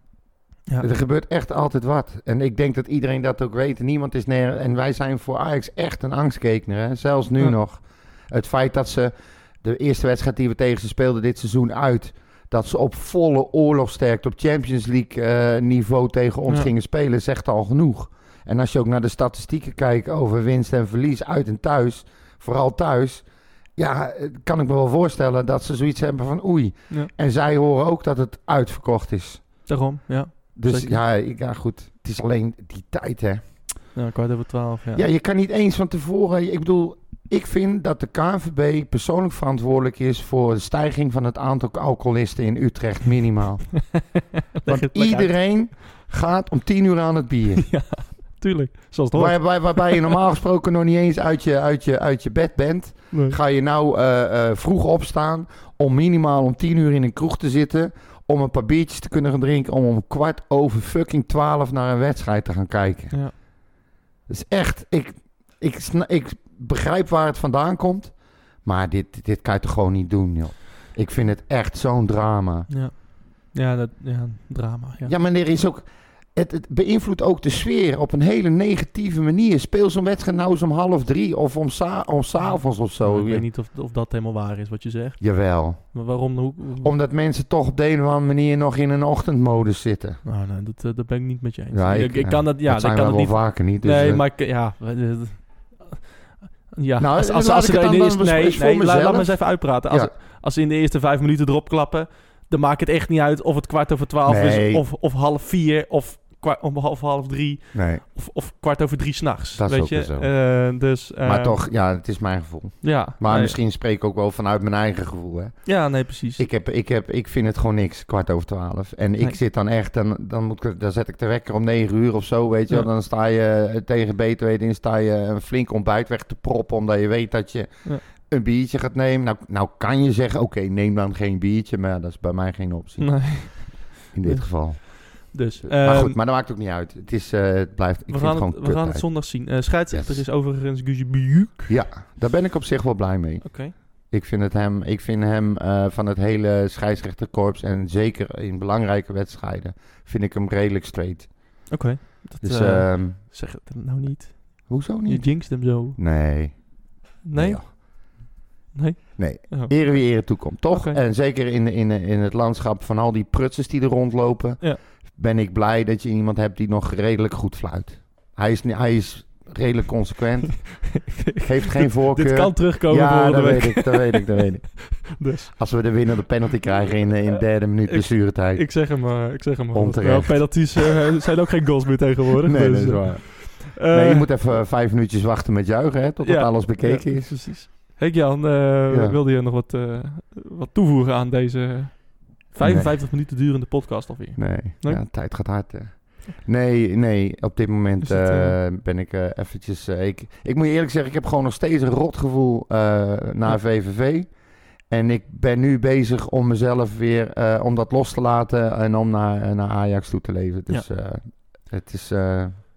Ja. Er gebeurt echt altijd wat. En ik denk dat iedereen dat ook weet. Niemand is neer. En wij zijn voor Ajax echt een angstkekener. Hè? Zelfs nu nog. Het feit dat ze de eerste wedstrijd die we tegen ze speelden dit seizoen uit. Dat ze op volle oorlogsterkte op Champions League uh, niveau tegen ons gingen spelen, zegt al genoeg. En als je ook naar de statistieken kijkt over winst en verlies uit en thuis, vooral thuis, ja, kan ik me wel voorstellen dat ze zoiets hebben van oei. Ja. En zij horen ook dat het uitverkocht is. Daarom, ja. Dus Zeker. ja, ik, ja, goed. Het is alleen die tijd, hè. Ja, kwart over twaalf, ja. Ja, je kan niet eens van tevoren... Ik bedoel, ik vind dat de KNVB persoonlijk verantwoordelijk is... voor de stijging van het aantal alcoholisten in Utrecht minimaal. Want iedereen gaat om tien uur aan het bier. ja, tuurlijk. Zoals het Waar, waar, waarbij je normaal gesproken nog niet eens uit je, uit je, uit je bed bent... Nee. ga je nou uh, uh, vroeg opstaan om minimaal om tien uur in een kroeg te zitten om een paar biertjes te kunnen gaan drinken... om om kwart over fucking twaalf naar een wedstrijd te gaan kijken. Ja. Dat is echt... Ik, ik, ik begrijp waar het vandaan komt... maar dit, dit kan je toch gewoon niet doen, joh. Ik vind het echt zo'n drama. Ja, ja, dat, ja drama. Ja. ja, maar er is ook... Het, het, beïnvloedt ook de sfeer op een hele negatieve manier. Speel zo'n wedstrijd nou eens om half drie of om, sa om s'avonds of zo. Ik weet niet of, of dat helemaal waar is wat je zegt. Jawel. Maar waarom? Hoe, hoe... Omdat mensen toch op de een of andere manier nog in een ochtendmodus zitten. Nou, nee, dat, dat ben ik niet met je eens. Ja, ik, ik, ik kan dat, ja, dat zijn kan we wel niet. vaker niet. Dus, nee, uh, maar ik, ja. Ja, nou, als, als, het dan dan nee, nee, laat, laat me eens even uitpraten. Als, Ja. als ze in de eerste vijf minuten erop klappen, dan maakt het echt niet uit of het kwart over twaalf Nee. is, of, of half vier, of om half, half drie, nee, of, of kwart over drie s'nachts. Dat is weet ook je? zo. Eh, dus, maar toch, ja, het is mijn gevoel. Ja, Maar nee, misschien spreek ik ook wel vanuit mijn eigen gevoel. Hè. ja, nee, precies. Ik, heb, ik, heb, ik vind het gewoon niks, kwart over twaalf. En ik zit dan echt, dan, dan, moet ik, dan zet ik de wekker om negen uur of zo, weet je. Ja. Dan sta je eh, tegen beter weten in, sta je een flink ontbijt weg te proppen, omdat je weet dat je Ja. een biertje gaat nemen. Nou, nou kan je zeggen, oké, neem dan geen biertje, maar dat is bij mij geen optie nee, in dit Ja. geval. Dus, maar ehm, goed, maar dat maakt ook niet uit. Het, is, eh, het blijft, ik we, vind gaan het gewoon we gaan het zondag zien. Eh scheidsrechter Yes. is overigens Guzi Bujuk. Ja, daar ben ik op zich wel blij mee. Oké. Ik vind, het hem, ik vind hem eh, van het hele scheidsrechterkorps en zeker in belangrijke wedstrijden, vind ik hem redelijk straight. Oké. Dus eh, ehm, zeg het nou niet. hoezo Je niet? jinxt hem zo. Nee. Nee? joh. Nee? Nee. Oh. Ere wie ere toekomt, toch? En zeker in, in, in het landschap van al die prutsers die er rondlopen, Ja. Ben ik blij dat je iemand hebt die nog redelijk goed fluit. Hij is, hij is redelijk consequent. Geeft geen voorkeur. Dit kan terugkomen ja, dat week. weet ik, dat weet ik, dat weet ik. Dus Als we de winnende penalty krijgen in, eh, in de derde minuut Ik- blessuretijd. ik zeg hem, eh, ik zeg hem. want, Onterecht. wel, penalties eh, zijn ook geen goals meer tegenwoordig. Nee, dat dus, is eh, waar. eh, nee, je moet even vijf minuutjes wachten met juichen, hè, totdat ja, alles bekeken ja, is. Precies. Henk Jan, eh, Ja. wilde je nog wat, eh, wat toevoegen aan deze 55 minuten durende podcast alweer? Nee, Nee? Ja, tijd gaat hard. Hè. Nee, nee, op dit moment het, eh, eh, ben ik eh, eventjes... ik, ik moet je eerlijk zeggen, ik heb gewoon nog steeds een rotgevoel naar. VVV. En ik ben nu bezig om mezelf weer, om dat los te laten en om naar, naar Ajax toe te leven. Dus het is...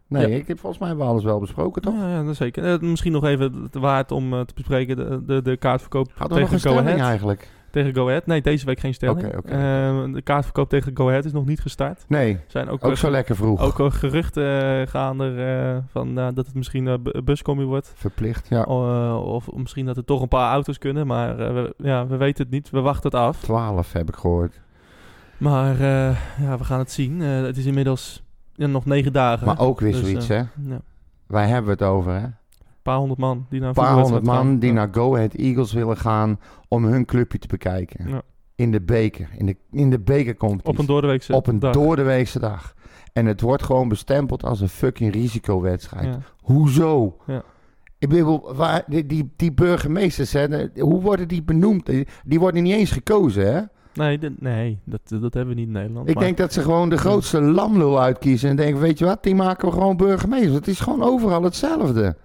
nee, Ja. ik heb volgens mij hebben we alles wel besproken, toch? Ja, ja, zeker. Misschien nog even het waard om te bespreken de, de, de kaartverkoop Hadden we nog tegen een Go Ahead. eigenlijk? Tegen Go Ahead. Nee, deze week geen stelling. Oké, oké. Eh, de kaartverkoop tegen Go Ahead is nog niet gestart. Nee, zijn ook, ook zo lekker vroeg. ook al geruchten eh, gaan er eh, van eh, dat het misschien een buscommie wordt. Verplicht, ja. Of misschien dat er toch een paar auto's kunnen. Maar we, ja, we weten het niet. We wachten het af. 12 heb ik gehoord. Maar ja, we gaan het zien. Het is inmiddels ja, nog negen dagen. Maar ook weer Dus, zoiets, hè? ja, Wij hebben het over, hè? Paar honderd man die naar een paar honderd man gaan. die Ja. naar Go Ahead Eagles willen gaan om hun clubje te bekijken. Ja. In de beker, in de, in de bekercompetitie. Op een doordeweekse Op een dag. doordeweekse dag. En het wordt gewoon bestempeld als een fucking risicowedstrijd. Ja. Hoezo? Ja. Ik bedoel, waar, die, die, die burgemeesters, hè, hoe worden die benoemd? Die, die worden niet eens gekozen, hè? Nee, nee dat, dat hebben we niet in Nederland. Ik maar- denk dat ze gewoon de grootste lamlul uitkiezen en denken, weet je wat, die maken we gewoon burgemeester. Het is gewoon overal hetzelfde.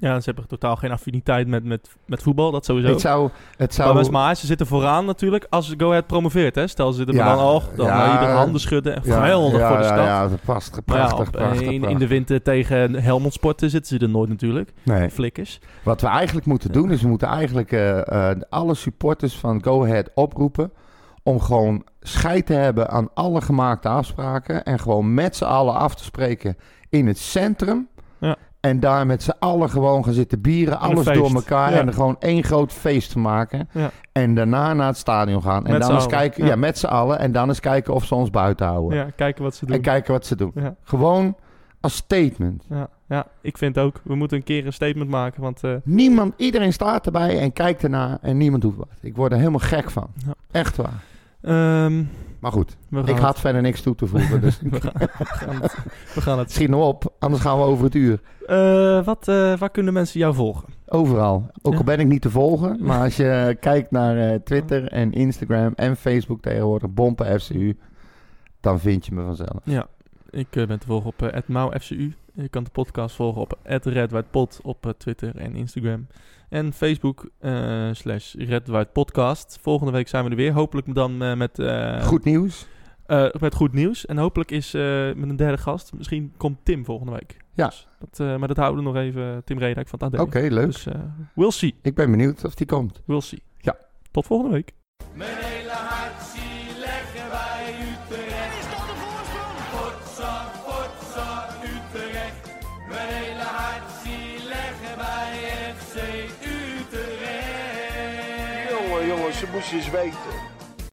Ja, ze hebben totaal geen affiniteit met, met, met voetbal, dat sowieso. Het zou... Het zou Maar, maar ze zitten vooraan natuurlijk als Go Ahead promoveert. Hè? Stel, ze zitten Ja, dan al, dan ja, ja, ieder handen schudden. En ja, geweldig ja, voor de stad. Ja, dat past prachtig, op- prachtig, in, in de winter tegen Helmond Sporten zitten ze er nooit natuurlijk. Nee. Flikkers. Wat we eigenlijk moeten doen, is we moeten eigenlijk eh, eh, alle supporters van Go Ahead oproepen om gewoon scheid te hebben aan alle gemaakte afspraken en gewoon met z'n allen af te spreken in het centrum. Ja. En daar met z'n allen gewoon gaan zitten bieren, alles door elkaar Ja. en er gewoon één groot feest te maken. Ja. En daarna naar het stadion gaan. En Met dan eens allen. kijken, ja. Ja. met z'n allen. En dan eens kijken of ze ons buiten houden. Ja, kijken wat ze doen. En kijken wat ze doen. Gewoon als statement. ja, ja, ik vind ook, we moeten een keer een statement maken. Want eh, Niemand, iedereen staat erbij en kijkt ernaar en niemand doet wat. Ik word er helemaal gek van. Echt waar. ehm, Maar goed, ik het- had verder niks toe te voegen. Dus we, gaan, we gaan het, we gaan het schiet nou op, anders gaan we over het uur. Eh, wat, eh, waar kunnen mensen jou volgen? Overal. Ook Ja. al ben ik niet te volgen. Maar als je kijkt naar eh, Twitter en Instagram en Facebook tegenwoordig, Bompen FCU, dan vind je me vanzelf. Ja, ik ben te volgen op uh, @mauFCU. Je kan de podcast volgen op @redwhitepod op Twitter en Instagram. En Facebook eh, slash redwhitepodcast. Volgende week zijn we er weer. Hopelijk dan eh, met, eh, Goed nieuws. eh, met goed nieuws. En hopelijk is eh, met een derde gast. Misschien komt Tim volgende week. Ja. Dus dat, eh, maar dat houden we nog even. Tim Redijk van het AD. Oké, leuk. Dus eh, we'll see. Ik ben benieuwd of die komt. We'll see. Ja. Tot volgende week. Moesten eens weten.